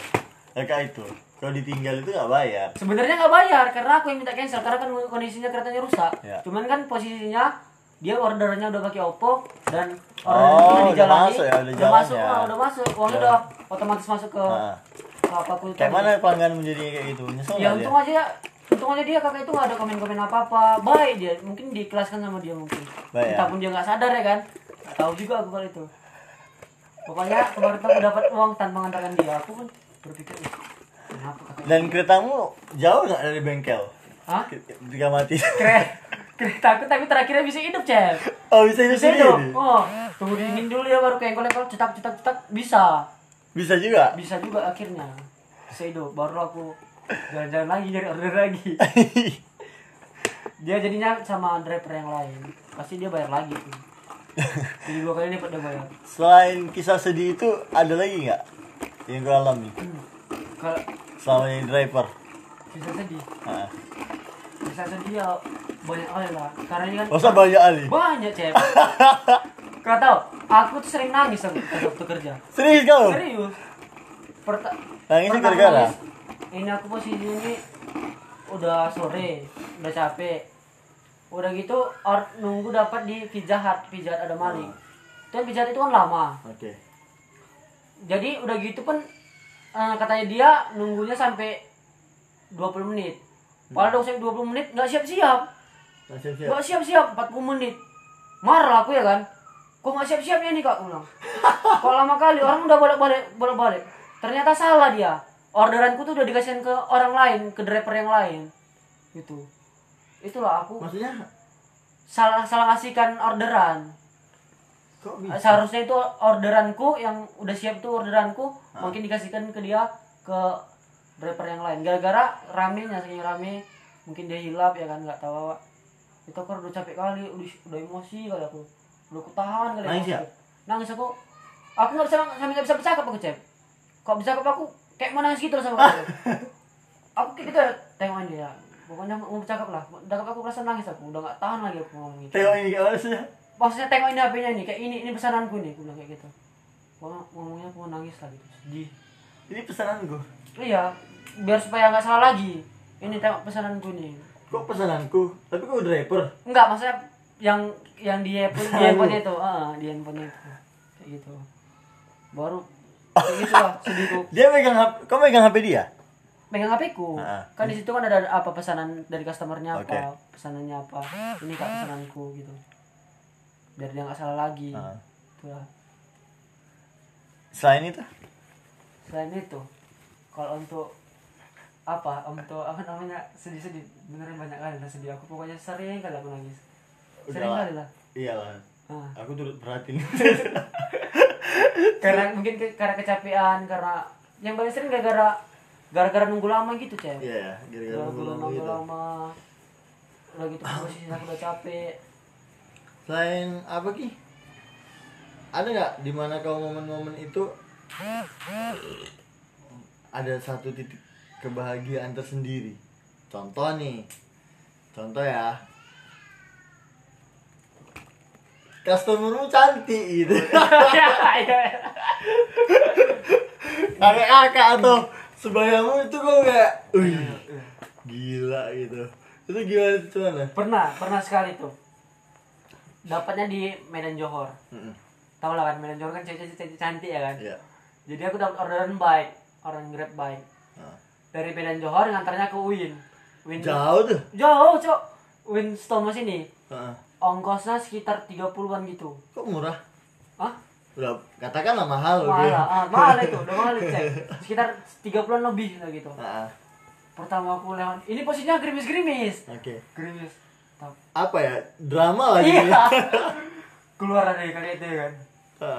Kakak itu. Kalau ditinggal itu nggak bayar.
Sebenarnya nggak bayar karena aku yang minta cancel karena kan kondisinya keretanya rusak.
Ya.
Cuman kan posisinya dia ordernya udah pakai Oppo dan
Oh,
ordernya
udah masuk ya, udah
masuk,
ya.
ah, udah masuk. Uangnya
Ya.
udah otomatis masuk ke
Nah,
ke apa
pun
kayak
mana pelanggan menjadi kayak gitu? Nyesel
Ya untung
dia?
aja untung aja dia kakak itu nggak ada komen-komen apa-apa. Baik dia, mungkin dikelaskan sama dia mungkin.
Baik, ya.
Entah pun dia nggak sadar ya kan. Tahu juga aku kalau itu. Pokoknya kemarin aku dapat uang tanpa mengantarkan dia. Aku kan berpikir, "Ih, kenapa kakak
Dan keretamu jauh nggak dari bengkel?
Hah?
Ketika mati. (laughs)
Keren. Kereta aku tapi terakhirnya bisa hidup, Cep.
Oh bisa itu
Bisa hidup. Oh, tunggu dingin dulu ya baru kayak kolektor cetak cetak cetak bisa.
Bisa juga?
Bisa juga akhirnya. Bisa hidup. Baru aku jalan-jalan lagi dari order lagi. (laughs) Dia jadinya sama driver yang lain. Pasti dia bayar lagi. Jadi dua kali lipat dia bayar.
Selain kisah sedih itu ada lagi nggak yang gue alami
Kalau
selama jadi driver?
bisa sedih,
Nah.
bisa sedih ya banyak kali lah. Karena ini kan
Masa banyak ali?
banyak cep. (laughs) Kau tahu, aku tuh sering nangis waktu waktu kerja.
Serius kau?
Serius. Perta
Nangisnya
pernah
gara-gara?
nangis. Ini aku posisinya ini udah sore, udah capek. Udah gitu or, nunggu dapat di Pizza Hut ada maling. Kan Pizza Hut itu kan lama.
Oke.
Jadi udah gitu pun eh, katanya dia nunggunya sampai 20 menit. Padahal udah sampai 20 menit nggak siap-siap.
Siap-siap.
Nggak siap-siap 40 menit. Marah aku ya kan. Kok nggak siap-siapnya nih kak? Aku bilang. (laughs) Kok lama kali orang udah bolak-balik bolak-balik. Ternyata salah dia. Orderanku tuh udah dikasihin ke orang lain, ke driver yang lain. Gitu. Itulah aku
Maksudnya
salah salah ngasihkan orderan. Seharusnya itu orderanku yang udah siap tuh orderanku mungkin dikasihkan ke dia ke driver yang lain. Gara-gara ramenya saking rame mungkin dia hilap ya kan? Nggak tahu Wak. itu aku udah capek kali udah udah emosi kali aku. Udah aku tahan kali
Nangis ya?
nangis aku. Aku nggak bisa sampai nggak bisa bercakap aku cep. Kok bisa aku kayak mau nangis gitu sama aku (laughs) aku kayak gitu ya tengokin dia. Pokoknya mau bercakap lah. Bercakap aku rasa nangis aku. Udah nggak tahan lagi aku ngomong gitu
Tengok ini kayak?
Maksudnya tengok ini HP-nya nih kayak ini ini pesananku nih aku bilang kayak gitu. Pokoknya ngomongnya mau nangis lah gitu sedih.
Ini pesananku.
iya biar supaya nggak salah lagi. Ini tengok pesananku nih.
Kok pesananku? Tapi kau driver.
enggak maksudnya yang yang di handphone di handphone itu ah di handphone itu. Kayak gitu. Baru (laughs) kayak gitu lah sedihku.
Dia megang HP, kau megang HP dia?
pegang HP ku?
Ah.
kan di situ kan ada apa pesanan dari customernya apa pesanannya apa. Ini kak pesananku gitu biar dia nggak salah lagi
Ah.
itulah
Selain itu?
selain itu kalau untuk apa untuk apa namanya sedih-sedih beneran banyak kali lah sedih aku pokoknya sering kali aku nangis sering
Udah.
kali lah
Iyalah.
Ah.
Aku turut perhatiin. (laughs)
karena mungkin ke- karena kecapean karena yang paling sering gara-gara gara-gara nunggu lama gitu cewek
Iya, gara-gara
nunggu
nunggu
lama
gitu.
lama udah gitu posisi aku udah capek
Selain apa ki? Ada nggak di mana kau momen-momen itu ada satu titik kebahagiaan tersendiri? Contoh nih, contoh ya. Customermu cantik gitu. (laughs)
Iya, iya.
Kakak-kakak atau sebayangmu itu kok kayak, wih, gila gitu. Itu gimana itu mana?
pernah pernah sekali tuh dapatnya di Medan Johor
Mm-mm.
tau lah kan Medan Johor kan cewek-cewek cantik ya kan
Iya.
jadi aku dapat orderan bike orang grab bike
Nah.
dari Medan Johor ngantarnya ke Win Win
Jauh tuh.
jauh cok Win Stomo sini
Heeh.
ongkosnya sekitar 30-an gitu
Kok murah?
Hah?
udah katakanlah mahal
mahal ah, mahal itu udah mahal itu (laughs) sekitar 30-an lebih lah gitu
Ah,
pertama aku lewat ini posisinya gerimis-gerimis
Oke.
gerimis Tap-
Apa ya? Drama lagi.
iya. (laughs) Keluar dari kali itu ya kan.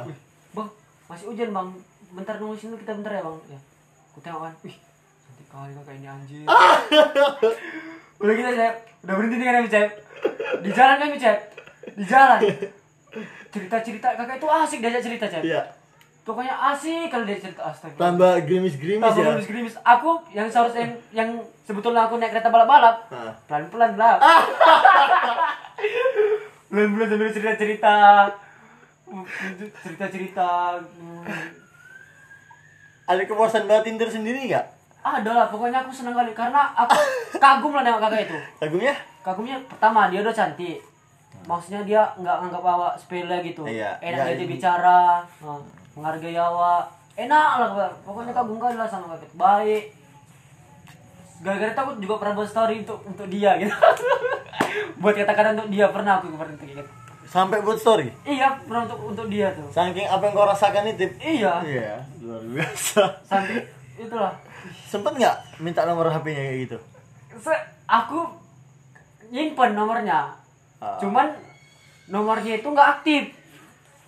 Wih, bang masih hujan bang. Bentar nunggu sini kita bentar ya bang. Ya aku tengok kan. Wih cantik kali kakak ini anjir. (laughs) Udah kita cek udah berhenti nih kan kami cek di jalan kami cek di jalan. Cerita cerita kakak itu asik diajak cerita cek
Iya.
Pokoknya asik kalau dia cerita astaga
Tambah gerimis-gerimis
Tambah
ya.
gerimis-gerimis. Aku yang seharusnya yang, yang sebetulnya aku naik kereta balap-balap.
Ah.
Pelan-pelan lah. (laughs) Pelan-pelan sambil cerita-cerita. Cerita-cerita. Hmm.
Ada kepuasan batin tersendiri nggak?
Ada lah, pokoknya aku senang kali karena aku kagum lah nengok kakak itu.
Kagumnya?
Kagumnya pertama dia udah cantik. Maksudnya dia nggak nganggap awak sepele gitu.
Iya,
Enak
iya,
dia
ini-
bicara, nah, menghargai awak. Enak lah, pokoknya kagum kali lah sama kakak. itu. Baik. Gara-gara itu aku juga pernah buat story untuk untuk dia gitu. (laughs) buat kata-kata untuk dia pernah aku pernah untuk gitu.
Sampai buat story.
Iya, pernah untuk untuk dia tuh.
Saking apa yang kau rasakan itu.
Iya,
Iya, luar biasa.
sampai itulah.
Sempet nggak minta nomor HP-nya kayak gitu?
Se- aku nyimpen nomornya.
Ah.
Cuman nomornya itu nggak aktif.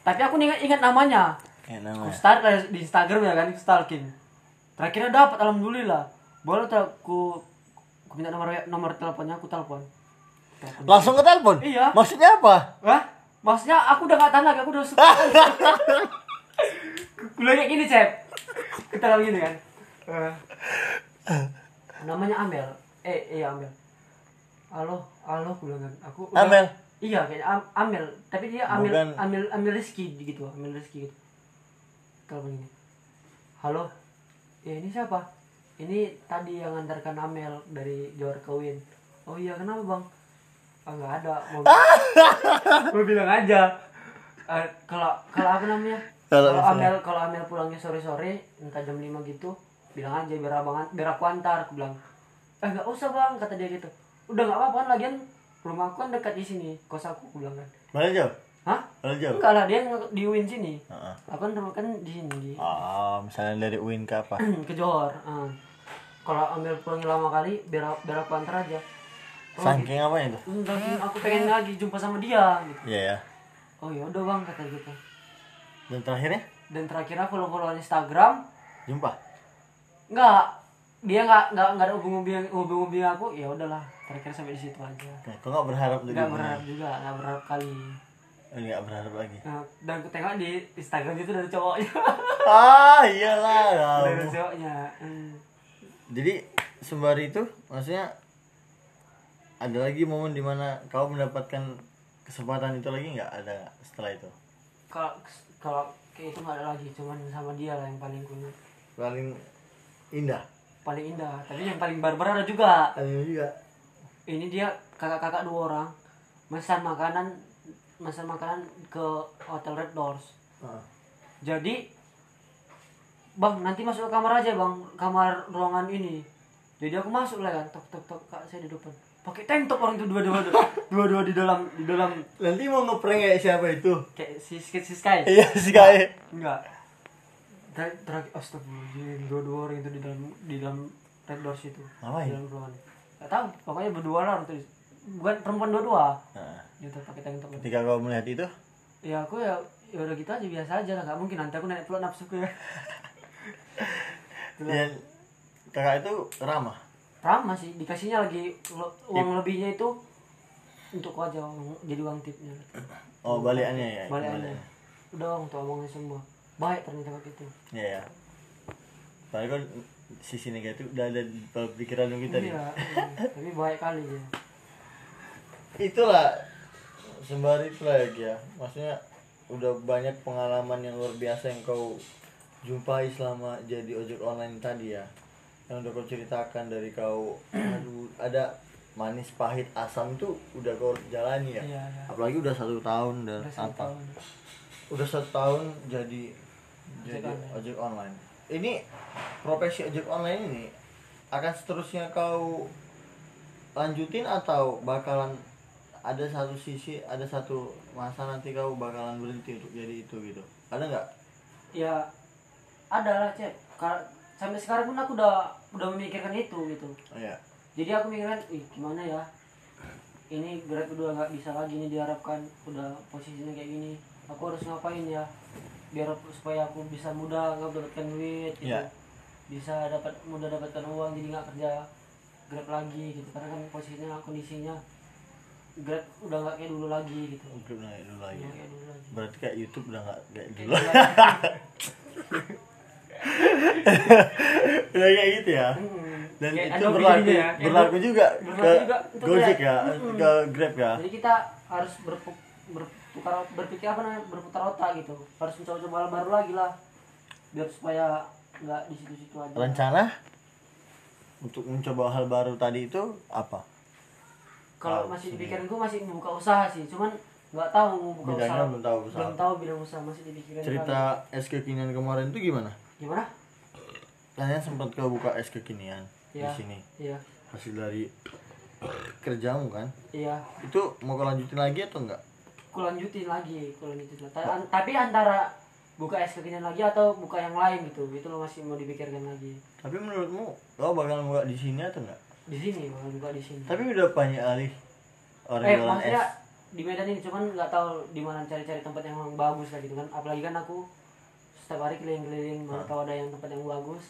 Tapi aku ingat ingat namanya. Aku
namanya.
start dari- di Instagram ya kan, stalking. Terakhirnya dapat alhamdulillah. Boleh tuh aku aku minta nomor nomor teleponnya aku telepon. Telepon.
Langsung ke telepon?
Iya.
Maksudnya apa?
Hah? Maksudnya aku udah gak tahan lagi, aku udah suka. (laughs) Gue kayak gini, Cep. Kita lagi gini kan. Eh, namanya Amel. Eh, iya Amel. Halo, halo, gue bilang kan. Aku udah-
Amel?
Iya, kayak Am- Amel. Tapi dia Amel,
Bukan.
Amel, Amel Rizky gitu, Amel Rizky gitu. Telepon ini. Halo. Ya ini siapa? Ini tadi yang ngantarkan Amel dari Johor ke Win. Oh iya, kenapa bang? Ah nggak ada. Mau gue (laughs) bilang aja Eh, kalau kalau apa namanya
Kalau
kalau Amel kalau Amel pulangnya sore sore entah jam 5 gitu bilang aja biar abang biar aku antar aku bilang eh nggak usah bang kata dia gitu udah nggak apa-apa kan lagian rumah aku kan dekat di sini kos aku aku bilang kan
Mana jauh?
Hah
jauh?
enggak lah dia di Win sini
Heeh.
aku kan kan di sini
Oh, misalnya dari Win ke apa? (clears throat)
ke Johor ah. kalau Amel pulangnya lama kali biar biar aku antar aja oh,
Saking apa itu?
enggak, aku pengen lagi jumpa sama dia gitu
Iya ya.
oh ya udah bang kata gitu
Dan terakhirnya
dan terakhir aku follow follow Instagram
jumpa.
nggak dia nggak nggak nggak ada hubung hubung hubung hubung aku ya udahlah terakhir sampai di situ aja
Nah, kau nggak berharap lagi?
nggak berharap juga nggak berharap kali
Nggak berharap lagi.
nah, dan aku tengok di Instagram itu dari cowoknya. (laughs)
Ah, iyalah.
dari cowoknya. hmm.
Jadi sembari itu maksudnya ada lagi momen di mana kau mendapatkan kesempatan itu lagi nggak? Ada setelah itu?
Kalau kalau kayak itu nggak ada lagi cuman sama dia lah yang paling kunyit
paling indah?
Paling indah tapi yang paling barbar ada juga.
Ada juga?
Ini dia kakak-kakak dua orang pesan makanan pesan makanan ke hotel Red Doors.
Ah.
jadi bang nanti masuk ke kamar aja bang kamar ruangan ini. Jadi aku masuk lah kan tok tok tok kak saya di depan. Pakai tank top orang itu dua dua dua dua di dalam di dalam.
Nanti mau ngeprank kayak siapa itu?
Kayak si si, si Sky.
Iya sih kayak
enggak. Ter- terakhir astagfirullahaladzim dua dua orang itu di dalam di dalam red doors itu.
Ngapain?
di dalam ruangan. Nggak tahu pokoknya berdua lah orang itu bukan perempuan dua dua
nah,
gitu pakai tank top
ketika kau melihat itu?
Ya aku ya ya udah gitu aja biasa aja lah. Nggak mungkin nanti aku naik pula nafsuku ya.
Dan (laughs) kakak itu ramah?
Ramah sih dikasihnya lagi uang lebihnya itu untuk aku aja jadi uang tipnya.
Oh balikannya ya?
Balikannya. Udah uang untuk omongnya semua. Baik ternyata waktu itu.
Ya ya Padahal kan sisi negatif udah ada pikiran kita nih.
Iya iya. tapi baik kali ya
itulah sembari flag ya. Maksudnya udah banyak pengalaman yang luar biasa yang kau jumpai selama jadi ojek online tadi ya. Yang udah kau ceritakan dari kau aduh ada manis pahit asam tuh udah kau jalani ya?
Iya iya.
Apalagi udah satu tahun dan
udah satu
apa?
tahun.
Udah satu tahun jadi
Ojek
jadi
online.
ojek online. Ini profesi ojek online ini akan seterusnya kau lanjutin atau bakalan ada satu sisi ada satu masa nanti kau bakalan berhenti untuk jadi itu gitu. Ada nggak?
Ya ada lah cep Ka- sampai sekarang pun aku udah udah memikirkan itu gitu.
Oh, ya
jadi aku mikirkan ih gimana ya? Ini Grab udah nggak bisa lagi nih diharapkan. Udah posisinya kayak gini. Aku harus ngapain ya? Biar supaya aku bisa mudah mendapatkan duit gitu.
Iya.
bisa dapat mudah dapatkan uang jadi nggak kerja Grab lagi gitu. Karena kan posisinya kondisinya Grab udah nggak kayak dulu lagi gitu.
Grab naik dulu lagi.
Nggak kayak dulu lagi.
Berarti kayak YouTube udah nggak kayak dulu. (laughs) Udah kayak gitu ya? Dan
Kayak
itu
Adobe
berlaku
jadinya ya.
berlaku juga
Berlaku
ke
juga
Gojek ya? Ke Grab ya?
Jadi kita harus berpu- bertukar berpikir apa namanya? Berputar otak gitu. Harus mencoba-coba hal baru lagi lah. Biar supaya nggak di situ-situ aja.
Rencana untuk mencoba hal baru tadi itu apa
kalau masih
sendiri.
dipikirin gue masih membuka usaha sih cuman nggak tahu mau buka
Bidangnya
usaha.
belum tahu usaha.
Belum tahu bidang usaha masih dipikirin
cerita es kekinian kemarin itu gimana?
Gimana?
Kalian sempat ke buka es kekinian
Iya.
di sini.
iya.
Hasil dari kerjamu kan?
Iya.
Itu mau kau lanjutin lagi atau enggak?
Ku lanjutin lagi ku lanjutin lagi. Ta- tapi antara buka es kekinian lagi atau buka yang lain gitu. Itu lo masih mau dipikirkan lagi.
Tapi menurutmu kau bakal buka di sini atau enggak
di sini bakal buka di sini.
Tapi udah banyak alih orang
eh
jualan es.
maksudnya di Medan ini cuman nggak tahu di mana cari-cari tempat yang bagus lah gitu kan. Apalagi kan aku setiap hari keliling-keliling mana tahu ada yang tempat yang bagus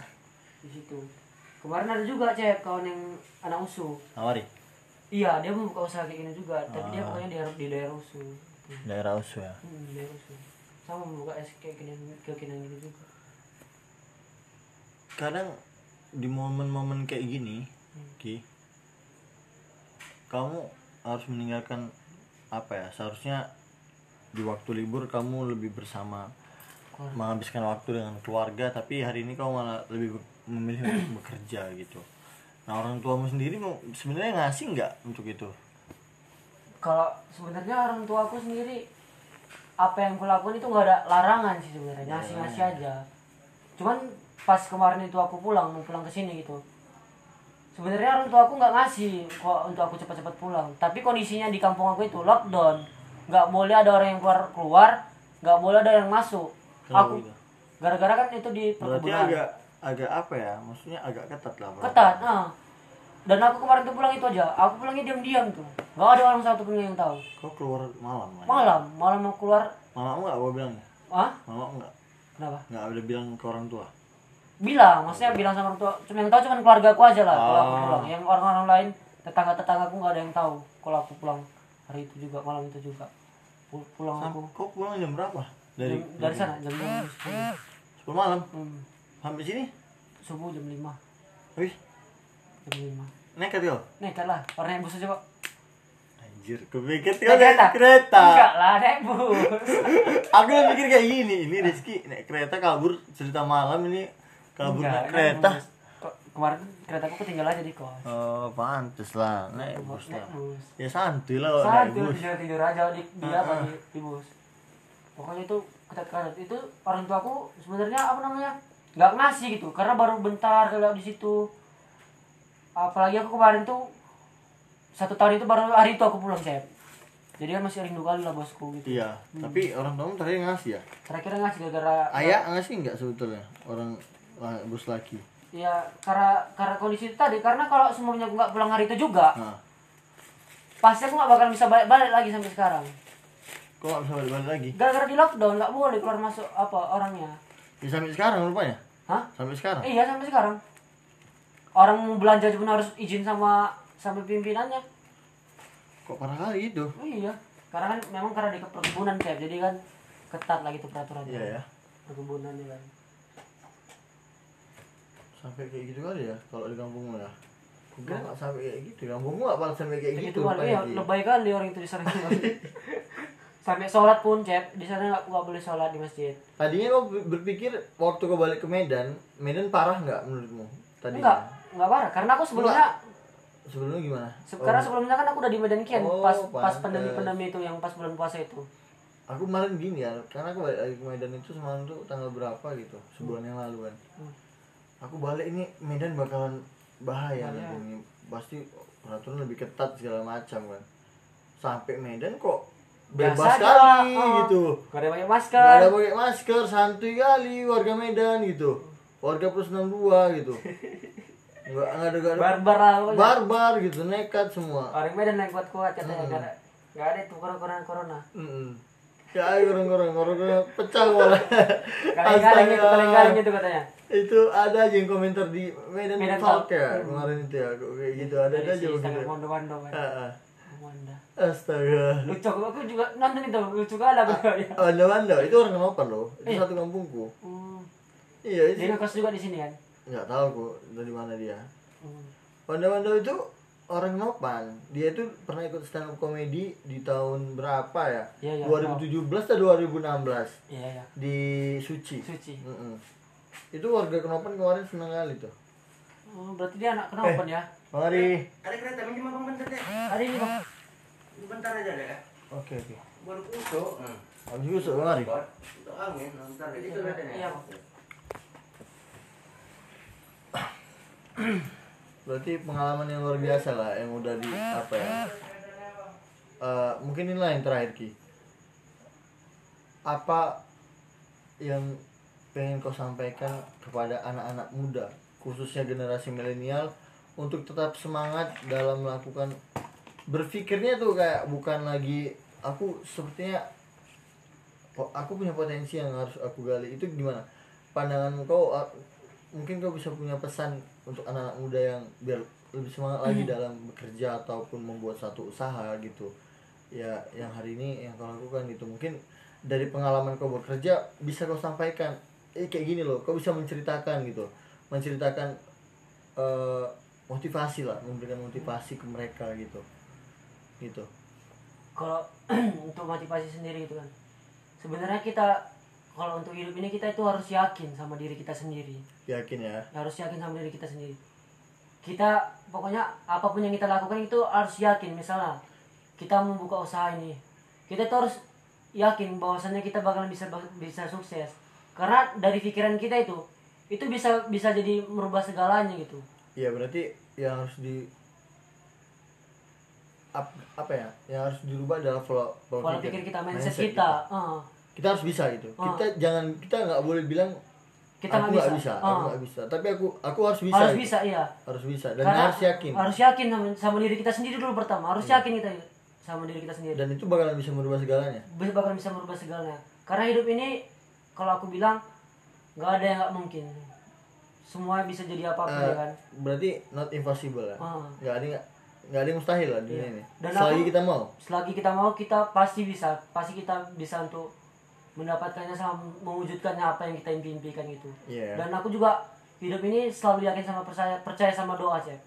di situ. Kemarin ada juga cek kawan yang anak usu.
Nawari?
Iya dia mau buka usaha kayak gini juga tapi dia
Ah.
pokoknya di, di daerah usu.
Daerah usu ya?
Hmm, daerah usu. Sama mau buka es kayak gini kayak gini gitu juga.
Kadang di momen-momen kayak gini ki. Kamu harus meninggalkan apa ya seharusnya di waktu libur kamu lebih bersama
Keluarga.
menghabiskan waktu dengan keluarga tapi hari ini kamu malah lebih memilih untuk (clears throat) bekerja gitu. Nah orang tuamu sendiri mau sebenarnya ngasih nggak untuk itu?
Kalau sebenarnya orang tua aku sendiri apa yang kulakukan itu nggak ada larangan sih sebenarnya. Ngasih ngasih aja. Cuman pas kemarin itu aku pulang mau pulang ke sini gitu sebenarnya orang tua aku nggak ngasih kok untuk aku cepat-cepat pulang. Tapi kondisinya di kampung aku itu lockdown. Nggak boleh ada orang yang keluar keluar nggak boleh ada yang masuk.
Kenapa
aku
gitu?
gara-gara kan itu di
berarti
perkebunan.
agak agak apa ya? Maksudnya agak ketat lah berarti.
ketat nah dan aku kemarin tuh pulang itu aja. Aku pulangnya diam-diam tuh. Nggak ada orang satu pun yang tahu.
Kau keluar malam lah
malam. Malam mau keluar.
Mama nggak gua bilangnya?
Ah
mama nggak?
Kenapa?
Nggak ada bilang ke orang tua
bilang maksudnya bilang sama orang tua cuma yang tahu cuma keluarga aku aja lah kalau aku
Ah.
pulang yang orang-orang lain tetangga tetangga aku nggak ada yang tahu kalau aku pulang hari itu juga malam itu juga. Pul- pulang
Sam-
aku.
kau pulang jam berapa? Dari
jam- dari sana jam sepuluh.
Malam?
Hmm.
sampai sini?
Subuh jam lima.
Wih
jam lima.
Nekat kau
nekat lah orang naik bus aja kok
anjir kepikir kau naik kereta?
enggak lah naik bus. (laughs)
Aku mikir kayak gini ini Rizky naik kereta kabur cerita malam ini kabur
Enggak,
naik kereta.
kemarin keretaku ketinggalan aja di kos.
Oh pantes lah naik bus
naik
lah.
bus.
Ya santuy lah kalau naik
Santai
bus.
tidur tidur aja di di apa di, di bus. Pokoknya itu ketat itu orang tua aku sebenarnya apa namanya nggak ngasih gitu. Karena baru bentar kalau di situ. Apalagi aku kemarin tuh satu tahun itu baru hari itu aku pulang cep. Jadi kan masih rindu kali lah bosku gitu.
iya tapi orang tuamu terakhir ngasih ya?
Terakhir ngasih gara-gara
ayah ngasih nggak sebetulnya? Orang lah, bos laki
ya karena karena kondisi itu tadi karena kalau semuanya aku nggak pulang hari itu juga
nah
pasti aku nggak bakal bisa balik balik lagi sampai sekarang.
kok nggak bisa balik balik lagi
Gara-gara di lockdown nggak boleh keluar masuk apa orangnya.
ya sampai sekarang rupanya
Hah?
sampai sekarang
Iya sampai sekarang. Orang mau belanja pun harus izin sama sama pimpinannya.
kok parah kali itu
Oh iya. Karena kan memang karena di perkebunan kayak jadi kan ketat lah gitu peraturannya.
iya ya
Perkebunan kan.
Sampai kayak gitu kali ya kalau di kampungmu ya Gue nggak sampai kayak gitu, kampungmu nggak pernah sampai kayak gitu.
kan. Iya,
Ki.
lebay kali orang itu di sana. (laughs) sampai sholat pun cep di sana nggak nggak boleh sholat di masjid.
Tadinya kau ber- berpikir waktu kau balik ke Medan, Medan parah nggak menurutmu? Tadi
Enggak, enggak parah. Karena aku sebelumnya
sebelumnya gimana?
se- karena sebelumnya kan aku udah di Medan Kian
Oh,
pas pas
pantes.
pandemi pandemi itu yang pas bulan puasa itu.
aku kemarin gini ya, karena aku balik lagi ke Medan itu semalam tuh tanggal berapa gitu, sebulan yang lalu kan.
Hmm.
Aku balik ini Medan bakalan bahaya ini. Pasti peraturan lebih ketat segala macam kan. Sampai Medan kok bebas
Biasa aja,
sekali
oh.
gitu
Gak ada pakai
nggak
masker.
ada pakai masker santuy kali warga Medan gitu warga plus 62 gitu (laughs) nggak nggak ada nggak ada
Barbar
barbar gitu nekat semua
Orang Medan naik kuat-kuat katanya gak ada. Gak ada itu corona corona.
Mm. Ya, gorong-gorong, gorong-gorong pecah malah. (laughs)
Kaleng-kaleng itu, kaleng-kaleng itu katanya.
Itu ada aja yang komentar di Medan,
Medan
Talk
Talk.
ya kemarin itu ya, kayak gitu ada
Dari
aja begitu. Ah, ah.
Mondo.
Astaga.
Lucu, aku juga nonton itu, lucu kali aku ya.
Wanda Wanda itu orang Kenopan loh, itu
Eh.
satu kampungku.
Hmm.
Iya,
Dia
itu
ngekos juga di sini kan.
nggak tahu kok dari mana dia.
Hmm.
Wanda Wanda itu orang Kenopan. Dia itu pernah ikut stand up comedy di tahun berapa ya?
Iya, iya,
2017 atau 2016
Iya ya.
di Suci.
Suci.
Mm-mm. Itu warga Kenopan kemarin seneng kali tuh.
Oh, berarti dia anak kenapa ya?
Mari.
Ada kereta minjem abang bentar deh.
Ada ini bang.
Bentar aja deh.
Oke oke.
Baru kusuk. Hmm.
Habis itu mari.
Untuk angin, bentar deh. Itu kereta
Iya bang.
Berarti pengalaman yang luar biasa lah yang udah di apa ya? Eh, mungkin inilah yang terakhir ki. Apa yang pengen kau sampaikan kepada anak-anak muda, khususnya generasi milenial, untuk tetap semangat dalam melakukan berpikirnya tuh kayak bukan lagi aku sepertinya aku punya potensi yang harus aku gali. Itu gimana? Pandangan kau mungkin kau bisa punya pesan untuk anak-anak muda yang biar lebih semangat lagi dalam bekerja ataupun membuat satu usaha gitu. Ya yang hari ini yang kau lakukan gitu. Mungkin dari pengalaman kau bekerja bisa kau sampaikan eh kayak gini loh kau bisa menceritakan gitu. Menceritakan eh, motivasi lah memberikan motivasi ke mereka gitu. Gitu.
Kalau (clears throat) untuk motivasi sendiri gitu kan. Sebenarnya kita kalau untuk hidup ini kita itu harus yakin sama diri kita sendiri.
yakin ya
harus yakin sama diri kita sendiri. Kita pokoknya apa pun yang kita lakukan itu harus yakin. Misalnya kita membuka usaha ini. Kita tuh harus yakin bahwasannya kita bakalan bisa bisa sukses karena dari pikiran kita itu itu bisa bisa jadi merubah segalanya gitu.
Iya berarti yang harus di ap- apa ya yang harus dirubah adalah pola
pola pikir kita mindset,
mindset
kita Heeh.
kita harus bisa gitu.
Ah.
kita jangan kita nggak boleh bilang
kita
aku
nggak bisa,
bisa,
Ah.
aku nggak bisa. Tapi aku aku harus bisa
harus
gitu.
bisa iya.
Harus bisa dan
Karena
harus yakin.
harus yakin sama, sama diri kita sendiri dulu pertama. Harus yakin kita sama diri kita sendiri.
Dan itu bakalan bisa merubah segalanya.
Bisa bakal bisa merubah segalanya. Karena hidup ini kalau aku bilang nggak ada yang nggak mungkin. Semua bisa jadi apa pun
Eh,
ya kan?
berarti not impossible lah.
Ah.
nggak ada yang- nggak ada yang mustahil lah dunia ini.
Dan
selagi
aku-
kita mau.
selagi kita mau kita pasti bisa. Pasti kita bisa untuk mendapatkannya sama mewujudkannya apa yang kita impikan itu
Iya.
dan aku juga hidup ini selalu yakin sama percaya percaya sama doa cek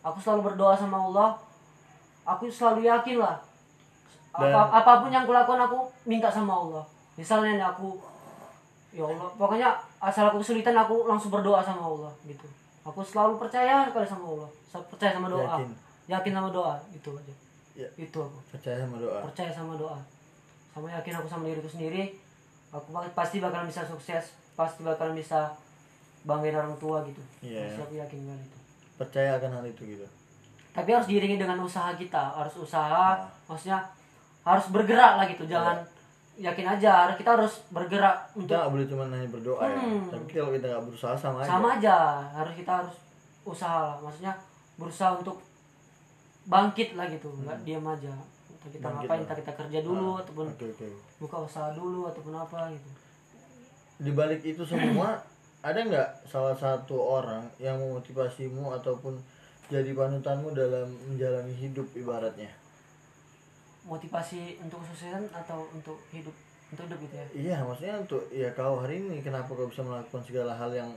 aku selalu berdoa sama Allah. Aku selalu yakin lah.
Dan-
apa, apa pun yang kulakukan aku minta sama Allah. Misalnya nih aku ya Allah pokoknya asal aku kesulitan aku langsung berdoa sama Allah gitu. Aku selalu percaya sekali sama Allah percaya sama doa.
Yakin.
yakin sama doa itu aja.
Ya.
itu aku.
Percaya sama doa?
Percaya sama doa. Sama yakin aku sama diriku sendiri aku pasti bakalan bisa sukses pasti bakalan bisa banggain orang tua gitu.
Iya.
pasti aku yakin banget itu.
Percaya akan hal itu gitu?
Tapi harus diiringi dengan usaha kita harus usaha
Nah.
maksudnya harus bergerak lah gitu. Jangan yakin aja kita harus bergerak untuk
nggak boleh cuma hanya berdoa ya.
Hmm.
tapi kalau kita nggak berusaha sama aja.
Sama aja harus kita harus usaha. Lah maksudnya berusaha untuk bangkit lah gitu nggak diam aja. Kita
Hmm. Bangkit
ngapain
lah.
kita kerja dulu
Ah,
ataupun
oke oke.
buka usaha dulu ataupun apa gitu.
Di balik itu semua (clears throat) ada nggak salah satu orang yang memotivasimu ataupun jadi panutanmu dalam menjalani hidup ibaratnya
motivasi untuk kesuksesan atau untuk hidup untuk hidup gitu ya?
Iya maksudnya untuk ya kau hari ini kenapa kau bisa melakukan segala hal yang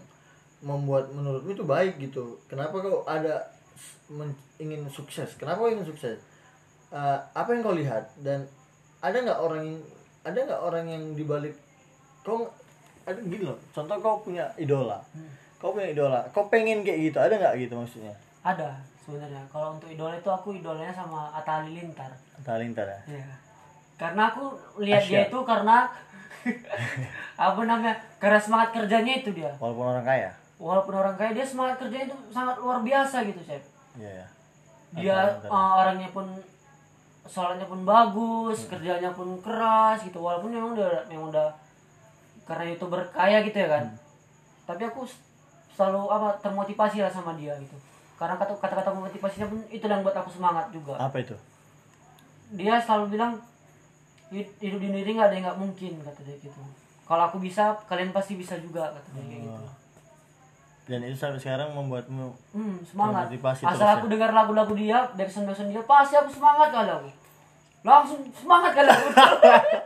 membuat menurutmu itu baik gitu? Kenapa kau ada men- ingin sukses? Kenapa kau ingin sukses? Eh, apa yang kau lihat? Dan ada nggak orang yang ada nggak orang yang dibalik kau ada gini loh contoh kau punya idola. Kau punya idola kau pengen kayak gitu ada nggak gitu maksudnya?
Ada sebenarnya. Kalau untuk idola itu aku idolanya sama Atta Halilintar.
Halilintar ya?
Ya karena aku lihat dia itu karena (laughs) apa namanya karena semangat kerjanya itu dia.
Walaupun orang kaya?
Walaupun orang kaya dia semangat kerjanya itu sangat luar biasa gitu chef.
Iya ya
dia uh, orangnya pun soalnya pun bagus kerjanya pun keras gitu. Walaupun memang udah memang udah karena youtuber kaya gitu ya kan. Tapi aku selalu apa termotivasi lah sama dia gitu karena kata kata-kata motivasinya pun itu yang buat aku semangat juga.
Apa itu?
Dia selalu bilang "Hid- hidup di dunia ini nggak ada yang nggak mungkin kata dia gitu. Kalau aku bisa kalian pasti bisa juga kata dia kayak gitu.
Dan itu sampai sekarang membuatmu
hmm, semangat.
Termotivasi
asal
terus ya?
aku dengar lagu-lagu dia backsound backsound dia pasti aku semangat kali aku. Langsung semangat kali aku.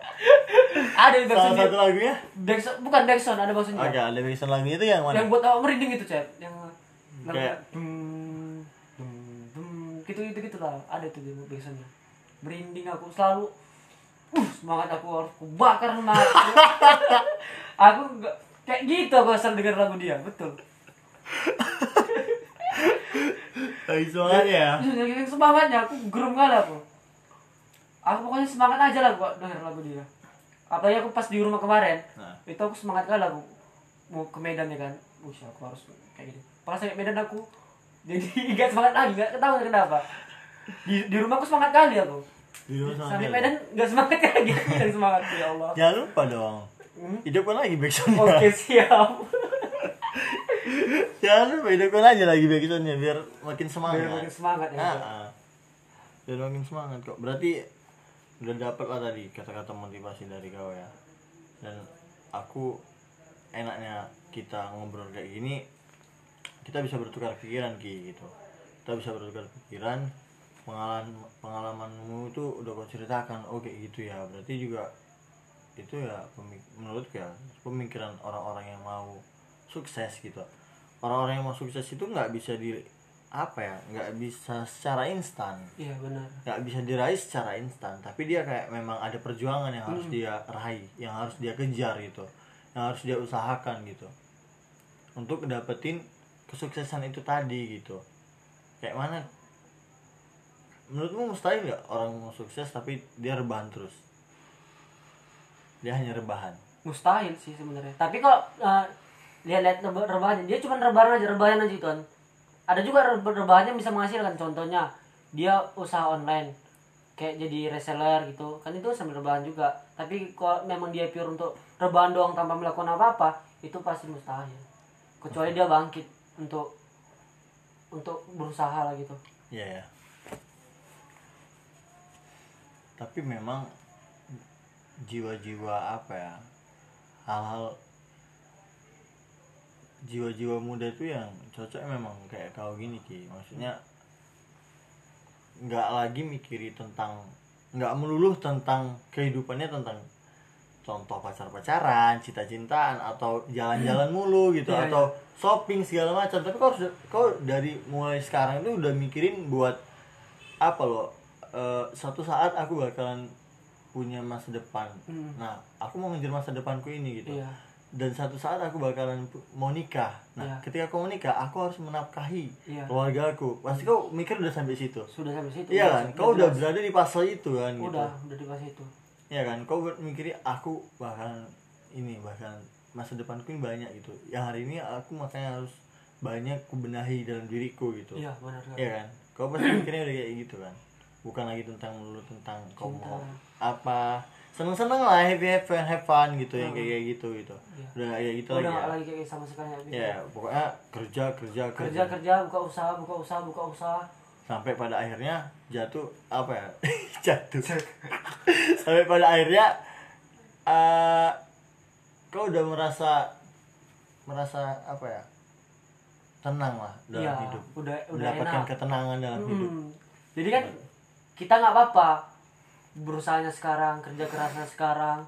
(laughs) Ada di
salah
backsound dia.
satu lagunya?
Backsound bukan backsound ada backsound
oke
dia
ada backsound lagunya itu yang mana?
Yang buat awak merinding itu cep. Yang
Kayak-
gitu gitu gitu lah ada tuh dia backsoundnya merinding aku selalu uh semangat aku harus aku bakar (laughs) semangat aku nggak kayak gitu aku asal dengar lagu dia betul.
Lagi semangat ya?
Semangatnya aku geram kali aku. Aku pokoknya semangat aja lah gua denger lagu dia. Apalagi aku pas di rumah kemarin
Nah.
itu aku semangat kali aku. Mau ke Medan ya kan? Bush aku harus kayak gitu pas sampai Medan aku jadi (laughs) nggak semangat lagi nggak tahu kenapa. Di, di rumah aku semangat kali aku.
Di sama
sampai
dia.
Medan nggak semangat (laughs) lagi yang semangat ya Allah.
Jangan lupa dong.
Hmm?
hidupkan lagi backsoundnya
oke siap. (laughs)
Jangan lupa hidupkan aja lagi backsoundnya biar makin semangat.
Biar makin semangat ya
Ah, ah. biar makin semangat kok. Berarti udah dapet lah tadi kata-kata motivasi dari kau ya. Dan aku enaknya kita ngobrol kayak gini kita bisa bertukar pikiran ki gitu. Kita bisa bertukar pikiran pengalaman pengalamanmu itu udah kau ceritakan oh kayak gitu ya. Berarti juga itu ya menurutku ya pemikiran orang-orang yang mau sukses gitu. Orang-orang yang mau sukses itu nggak bisa di apa ya nggak bisa secara instan.
Iya benar.
Nggak bisa diraih secara instan tapi dia kayak memang ada perjuangan yang harus dia raih yang harus dia kejar gitu. Yang harus dia usahakan gitu. Untuk dapetin kesuksesan itu tadi gitu. Kayak mana? Menurutmu mustahil nggak orang mau sukses tapi dia rebahan terus? Dia hanya rebahan.
Mustahil sih sebenarnya. Tapi kalau eh, lihat-lihat reba- rebahannya dia cuma rebahan aja rebahan aja tuan ada juga reba- rebahannya bisa menghasilkan. Contohnya dia usaha online. Kayak jadi reseller gitu. Kan itu sambil rebahan juga. Tapi kalau memang dia pure untuk rebahan doang tanpa melakukan apa-apa itu pasti mustahil. Kecuali dia bangkit untuk untuk berusaha lah gitu
ya. Tapi memang jiwa-jiwa apa ya? Hal-hal jiwa-jiwa muda itu yang cocok memang kayak kau gini ki. Maksudnya nggak lagi mikiri tentang nggak melulu tentang kehidupannya tentang contoh pacar-pacaran, cinta-cintaan atau jalan-jalan mulu gitu
Iya,
atau shopping segala macam. Tapi kau harus kau dari mulai sekarang itu udah mikirin buat apa loh? eh, suatu saat aku bakalan punya masa depan.
Hmm.
Nah, aku mau ngejar masa depanku ini gitu.
iya
Dan satu saat aku bakalan mau nikah. Nah,
Iya.
ketika aku mau nikah, aku harus menafkahi
Iya.
keluarga aku. Pasti kau mikir udah sampai situ.
sudah sampai situ
Iya kan? Kau udah berada di fase itu kan gitu.
udah udah di pas itu
Iya kan? Kau mikirnya aku bahkan ini bahkan masa depanku ini banyak gitu. Yang hari ini aku makanya harus banyak kubenahi dalam diriku gitu.
iya benar kan
Iya kan? Kau pasti mikirnya udah kayak gitu kan? Bukan lagi tentang melulu tentang kau mau apa seneng-seneng lah happy happy fun, have fun gitu yang kayak gitu gitu.
Iya.
Udah kayak gitu
udah
lagi ya.
lagi kayak sama sekali bisa.
Ya, pokoknya kerja kerja
kerja kerja buka usaha buka usaha buka usaha
sampai pada akhirnya jatuh apa ya? (laughs) Jatuh. Sampai pada akhirnya eh kau udah merasa merasa apa ya? Tenang lah dalam
Iya,
hidup.
udah udah
mendapatkan
enak.
ketenangan dalam hidup.
Hmm. jadi kan kita nggak apa-apa berusahanya sekarang kerja kerasnya sekarang.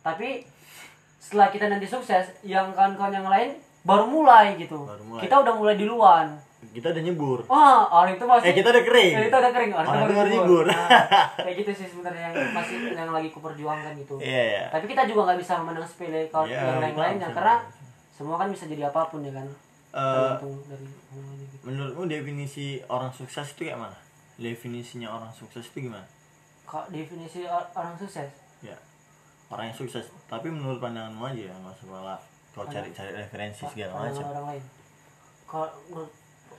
Tapi setelah kita nanti sukses yang kawan-kawan yang lain baru mulai gitu.
Baru mulai.
kita udah mulai duluan
kita udah nyebur.
Wah orang itu masih
eh kita udah kering.
Eh, kita udah kering orang,
Orang
itu
baru nyebur.
Nah, (laughs) kayak gitu sih sebenarnya yang masih yang lagi kuperjuangkan gitu.
Iya ya
tapi kita juga nggak bisa memandang sepele kalau
Iya,
yang lain-lainnya karena semua kan bisa jadi apa pun ya kan.
Eh,
tergantung dari gitu.
menurutmu definisi orang sukses itu kayak mana? Definisinya orang sukses itu gimana?
Kok definisi or- orang sukses?
Ya orang yang sukses. Tapi menurut pandanganmu aja ya nggak usah kau cari-cari referensi segala macam.
orang lain. Kalau menurut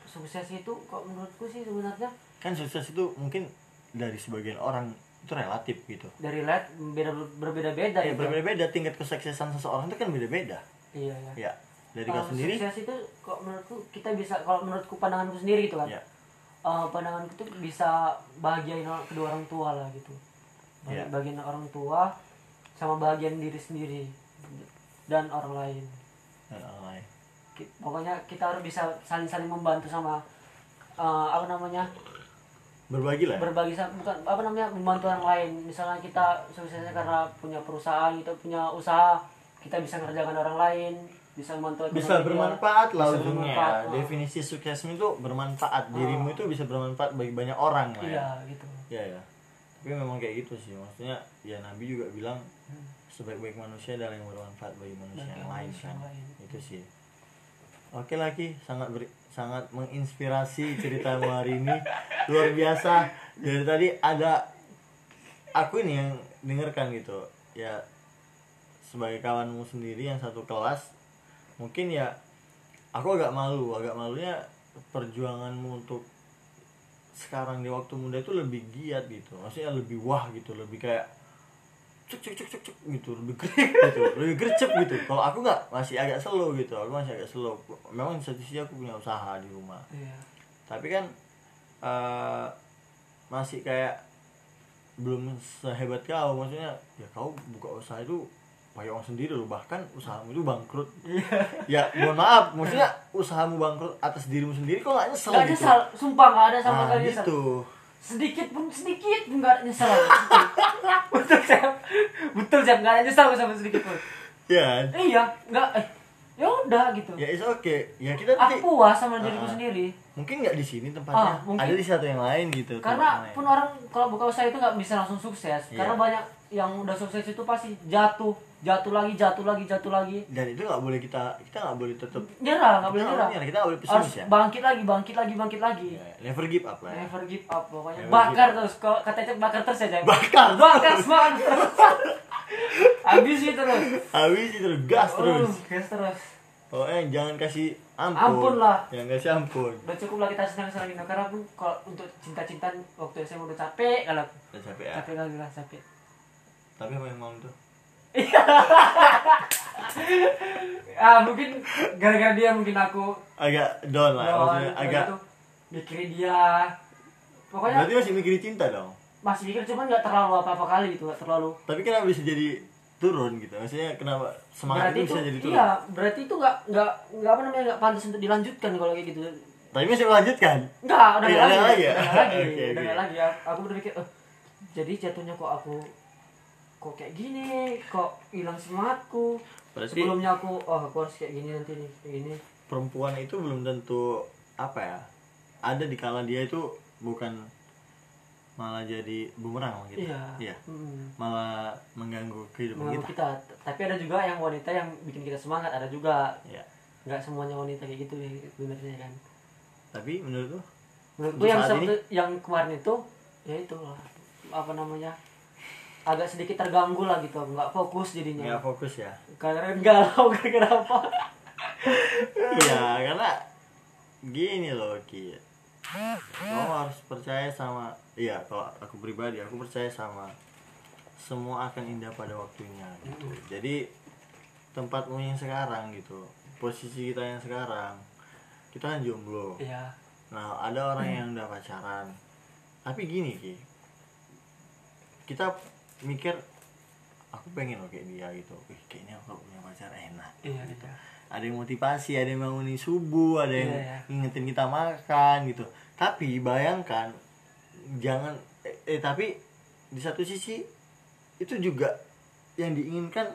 sukses itu kok menurutku sih sebenarnya
kan sukses itu mungkin dari sebagian orang itu relatif gitu.
Dari lihat beda berbeda-beda
ya
gitu.
berbeda tingkat kesuksesan seseorang itu kan beda-beda.
Iya ya
ya dari kau sendiri?
sukses itu kok menurutku kita bisa kalau menurutku pandanganku sendiri gitu kan.
Ya
Eh, pandanganku itu bisa bahagiain orang- kedua orang tua lah gitu.
Iya.
bagian orang tua sama bagian diri sendiri dan orang lain.
Dan orang lain
pokoknya kita harus bisa saling saling membantu sama eh, apa namanya?
Berbagi lah ya.
berbagi sa- bukan apa namanya? Membantu orang lain. Misalnya kita suksesnya karena punya perusahaan kita punya usaha kita bisa ngerjakan orang lain bisa membantu
bisa
dia.
bermanfaat lah ujungnya.
oh.
definisi suksesmu itu bermanfaat. Dirimu itu bisa bermanfaat bagi banyak orang lah ya.
Iya gitu.
Ya ya tapi memang kayak gitu sih. Maksudnya ya Nabi juga bilang sebaik-baik manusia adalah yang bermanfaat bagi manusia
Bagi
yang lain kan?
yang lain.
itu sih oke lagi sangat beri- sangat menginspirasi ceritamu hari ini. Luar biasa. Dari tadi ada aku ini yang dengarkan gitu. Ya sebagai kawanmu sendiri yang satu kelas mungkin ya aku agak malu. Agak malunya perjuanganmu untuk sekarang di waktu muda itu lebih giat gitu. Maksudnya lebih wah gitu. Lebih kayak cuk cuk cuk cuk cuk gitu lebih gercep (laughs) gitu lebih gercep gitu. Kalau aku nggak masih agak slow gitu aku masih agak slow. Memang satu sisi aku punya usaha di rumah.
Iya.
Tapi kan eh, masih kayak belum sehebat kau maksudnya ya kau buka usaha itu pakai uang sendiri loh bahkan usahamu itu bangkrut. Ya mohon maaf maksudnya usahamu bangkrut atas dirimu sendiri kok nggak nyesel
Gak
gitu?
nyesal, sumpah gak ada sama
nah
sekali nyesel. Sedikit pun sedikit pun gak ada nyesal. (laughs) betul Jam, betul Jam gak ada nyesal sama sedikit pun.
ya
Eh, iya, nggak eh ya udah gitu.
ya it's okay ya kita
Aku
nanti
puas sama diriku
Ah.
sendiri.
mungkin nggak di sini tempatnya
Ah, mungkin.
ada di satu yang lain gitu
Karena pun orang kalau buka usaha itu nggak bisa langsung sukses.
Iya.
Karena banyak yang udah sukses itu pasti jatuh, jatuh lagi, jatuh lagi, jatuh lagi.
dan itu nggak boleh kita kita nggak boleh tetap
Nyerah, nggak boleh nyerah.
kita nggak boleh
Harus
pesimis ya.
bangkit lagi, bangkit lagi, bangkit lagi.
Ya, never give up lah ya.
Never give up pokoknya.
Never
bakar terus. Kalau kata Cep bakar terus aja.
Bakar.
Bakar semangat terus. Habis itu terus.
habis itu gas terus
Oh, gas terus.
pokoknya jangan kasih ampun
Ampun lah.
jangan kasih ampun
Udah cukup lah kita senang-senang ini karena pun kalau untuk cinta-cintaan waktu SMA udah capek kalau
udah capek ya
capek kali lah capek.
tapi apa yang mau tuh
Ah mungkin gara-gara dia mungkin aku
agak down lah
down,
maksudnya agak
gitu. mikirin dia. Pokoknya
berarti masih mikirin cinta dong
masih mikir cuman nggak terlalu apa-apa kali gitu, nggak terlalu.
tapi kenapa bisa jadi turun gitu maksudnya kenapa semangat
berarti
itu
itu
bisa jadi turun
iya, berarti itu nggak nggak nggak apa namanya nggak pantas untuk dilanjutkan kalau kayak gitu.
tapi masih melanjutkan
Enggak, udah
Iya,
nggak
udah
lagi.
lagi ya?
Udah nggak lagi. (laughs) Udah nggak lagi. Aku berpikir, eh, jadi jatuhnya kok aku kok kayak gini, kok hilang semangatku.
Berarti-
Sebelumnya aku, oh aku harus kayak gini nanti nih, kayak gini.
perempuan itu belum tentu apa ya ada di kala dia itu bukan malah jadi bumerang gitu
Iya.
iya
Hmm.
malah mengganggu kehidupan
Mengganggu
kita
kita. Tapi ada juga yang wanita yang bikin kita semangat, ada juga.
ya
Nggak semuanya wanita kayak gitu ya, sebenarnya kan.
tapi menurut lu
Menurutku
Untuk
yang sabtu, yang kemarin itu, ya itu apa namanya, agak sedikit terganggu lah gitu, nggak fokus jadinya.
nggak fokus ya?
Karena galau, (laughs) kenapa?
iya karena gini loh Ki. Kamu harus percaya sama iya kalau aku pribadi aku percaya sama semua akan indah pada waktunya gitu. Jadi tempatmu yang sekarang gitu posisi kita yang sekarang kita kan jomblo.
Iya.
nah ada orang yang udah pacaran. Tapi gini Ki. Kita mikir aku pengen loh kayak dia gitu Wih, kayaknya aku kalau punya pacar enak
Iya,
gitu
iya.
ada yang motivasi ada yang bangunin subuh ada yang
Iya, iya.
ngingetin kita makan gitu tapi bayangkan jangan eh, eh, tapi di satu sisi itu juga yang diinginkan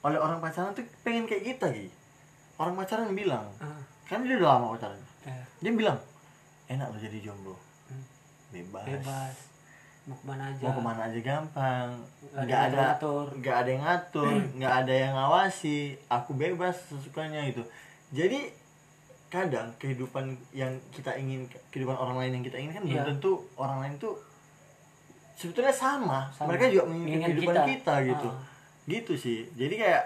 oleh orang pacaran tuh pengen kayak kita gitu orang pacaran bilang
Ah,
kan dia udah lama pacaran
iya.
dia bilang enak lo jadi jomblo
Hmm.
bebas,
Bebas. Mau ke mana aja.
mau ke mana aja gampang
Nggak ada
nggak ada yang ngatur (clears throat) nggak ada yang ngawasi aku bebas sesukanya itu jadi kadang kehidupan yang kita ingin kehidupan orang lain yang kita inginkan belum
Iya.
tentu orang lain tuh sebetulnya sama,
Sama.
mereka juga menginginkan kehidupan
kita.
kita, gitu
Ah.
gitu sih jadi kayak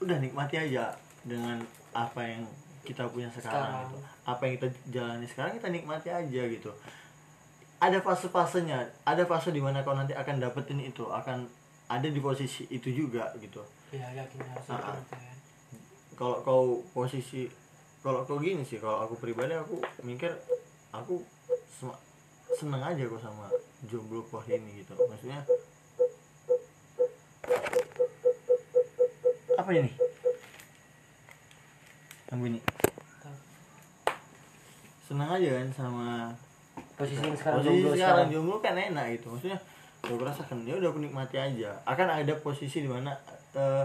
udah nikmati aja dengan apa yang kita punya sekarang,
Sekarang.
gitu apa yang kita jalani sekarang kita nikmati aja gitu ada fase-fasenya. Ada fase di mana kau nanti akan dapetin itu akan ada di posisi itu juga gitu.
Iya, yakin harus
Ah, ah.
itu kan.
kalau kau posisi kalau kau gini sih kalau aku pribadi aku mikir aku seneng aja kok sama jomblo kau ini gitu. Maksudnya apa ini? Yang bunyi. Seneng aja kan sama
Posisi yang sekarang
posisi
jomblo
sekarang jomblo kan enak gitu maksudnya gue rasakan ya udah aku nikmati aja akan ada posisi di mana eh,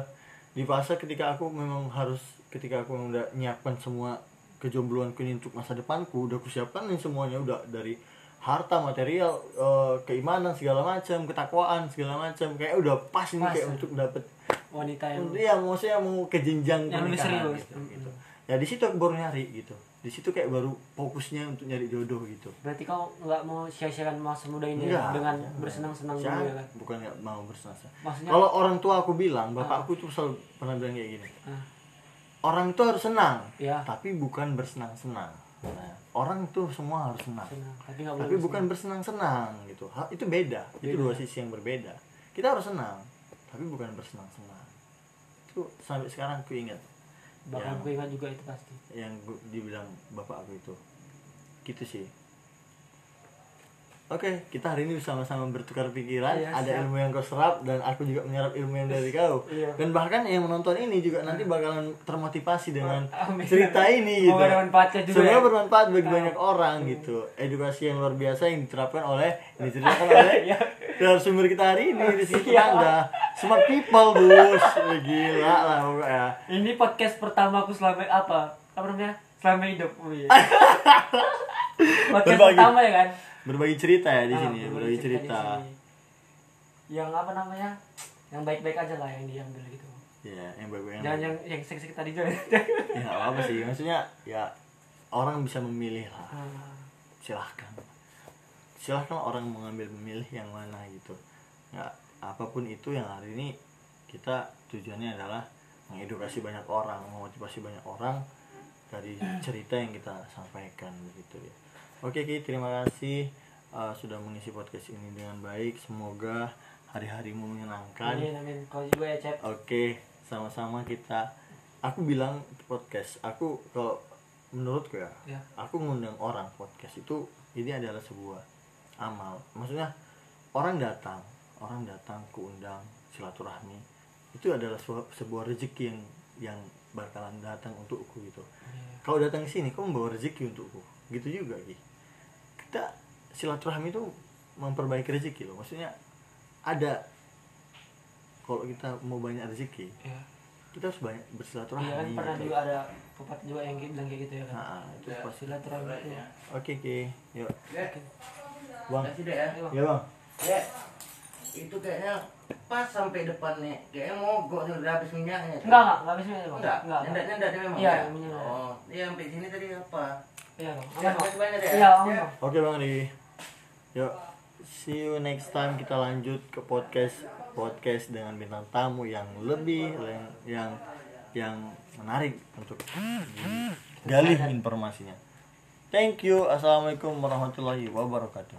di fase ketika aku memang harus ketika aku memang udah nyiapkan semua kejombloanku ini untuk masa depanku udah aku siapkan nih semuanya udah dari harta material eh, keimanan segala macam ketakwaan segala macam kayak udah pas ini
Pas,
kayak
ya.
untuk dapet
Wanita yang
Iya, maksudnya mau ke jenjang
Yang
pernikahan
serius.
gitu, gitu. Ya di situ aku baru nyari gitu. Di situ kayak baru fokusnya untuk nyari jodoh gitu.
berarti kau nggak mau sia-siakan masa muda ini
Enggak,
dengan
jangan.
bersenang-senang dulu ya kan.
bukan nggak mau bersenang-senang. Kalau orang tua aku bilang, bapakku tuh selalu pernah bilang kayak gini.
Ah,
Orang itu harus senang,
ya,
tapi bukan bersenang-senang. Nah, orang itu semua harus senang,
senang. Tapi
tapi bukan bersenang-senang gitu. Hal itu beda. Itu
Beda.
dua sisi yang berbeda. Kita harus senang, tapi bukan bersenang-senang. Itu sampai sekarang aku ingat
Bahkan
yang-
aku ingat juga itu pasti.
yang dibilang bapak aku itu gitu sih Oke, kita hari ini sama-sama bertukar pikiran.
Iya,
Ada
siap.
ilmu yang kau serap dan aku juga menyerap ilmu yang dari kau.
Iya.
Dan bahkan yang menonton ini juga nanti bakalan termotivasi dengan
Amin.
cerita ini gitu.
Juga
Semoga
ya.
bermanfaat bagi
Ah.
banyak orang gitu. Edukasi yang luar biasa yang diterapkan oleh yang (laughs) diceritakan oleh
Iya.
narasumber kita hari ini Rizky
Iya.
Anda. Smart people, Bos. Gila lah pokoknya.
Ini podcast pertama aku selama apa? Apa namanya? Selama hidup. Oh, (laughs) podcast
Berbagi.
pertama ya kan?
Berbagi cerita ya di
Ah,
sini, ya, berbagi
di
cerita.
sini. Yang apa namanya? Yang baik-baik aja lah yang diambil gitu.
Iya, yang baik yang
Jangan yang yang seksi tadi juga.
ya apa sih maksudnya ya orang bisa memilih lah
Ah,
silahkan silahkan orang mengambil memilih yang mana gitu ya apa pun itu yang hari ini kita tujuannya adalah mengedukasi banyak orang memotivasi banyak orang dari cerita yang kita sampaikan begitu ya oke Ki terima kasih uh, sudah mengisi podcast ini dengan baik semoga hari-harimu menyenangkan
Amin amin. Kau juga ya Cep.
Oke, sama-sama kita. Aku bilang podcast. Aku kalau menurutku ya,
Ya.
aku ngundang orang podcast itu ini adalah sebuah amal. Maksudnya orang datang, orang datang ku undang silaturahmi itu adalah sebuah, sebuah rezeki yang yang bakalan datang untukku gitu.
Iya.
Kau datang ke sini, kau membawa rezeki untukku. Gitu juga, Ki. Kita silaturahmi itu memperbaiki rezeki loh. Maksudnya ada kalau kita mau banyak rezeki,
Ya.
kita harus banyak bersilaturahmi.
Iya kan pernah
gitu.
juga ada pepatah juga yang bilang kayak gitu ya kan.
Nah, itu
Ya.
pasti.
Silaturahmi itu.
Oke, Ki. Yuk.
Dek,
Bang.
deh ya.
Ya, Bang.
Dek, itu kayaknya pas sampai depan nih. Kayaknya mogok nih udah habis minyaknya.
Enggak enggak, enggak bisa ya, Bang.
Enggak,
Enggak.
nyendak dia memang.
Iya,
ya?
menyendak.
Oh, iya sampai sini tadi apa?
Iya.
Ya,
Aman, aman,
Ya.
Bang.
Oke, Bang Ri. Yuk. See you next time kita lanjut ke podcast podcast dengan bintang tamu yang lebih yang yang, yang menarik untuk gali informasinya. Thank you. Assalamualaikum warahmatullahi wabarakatuh.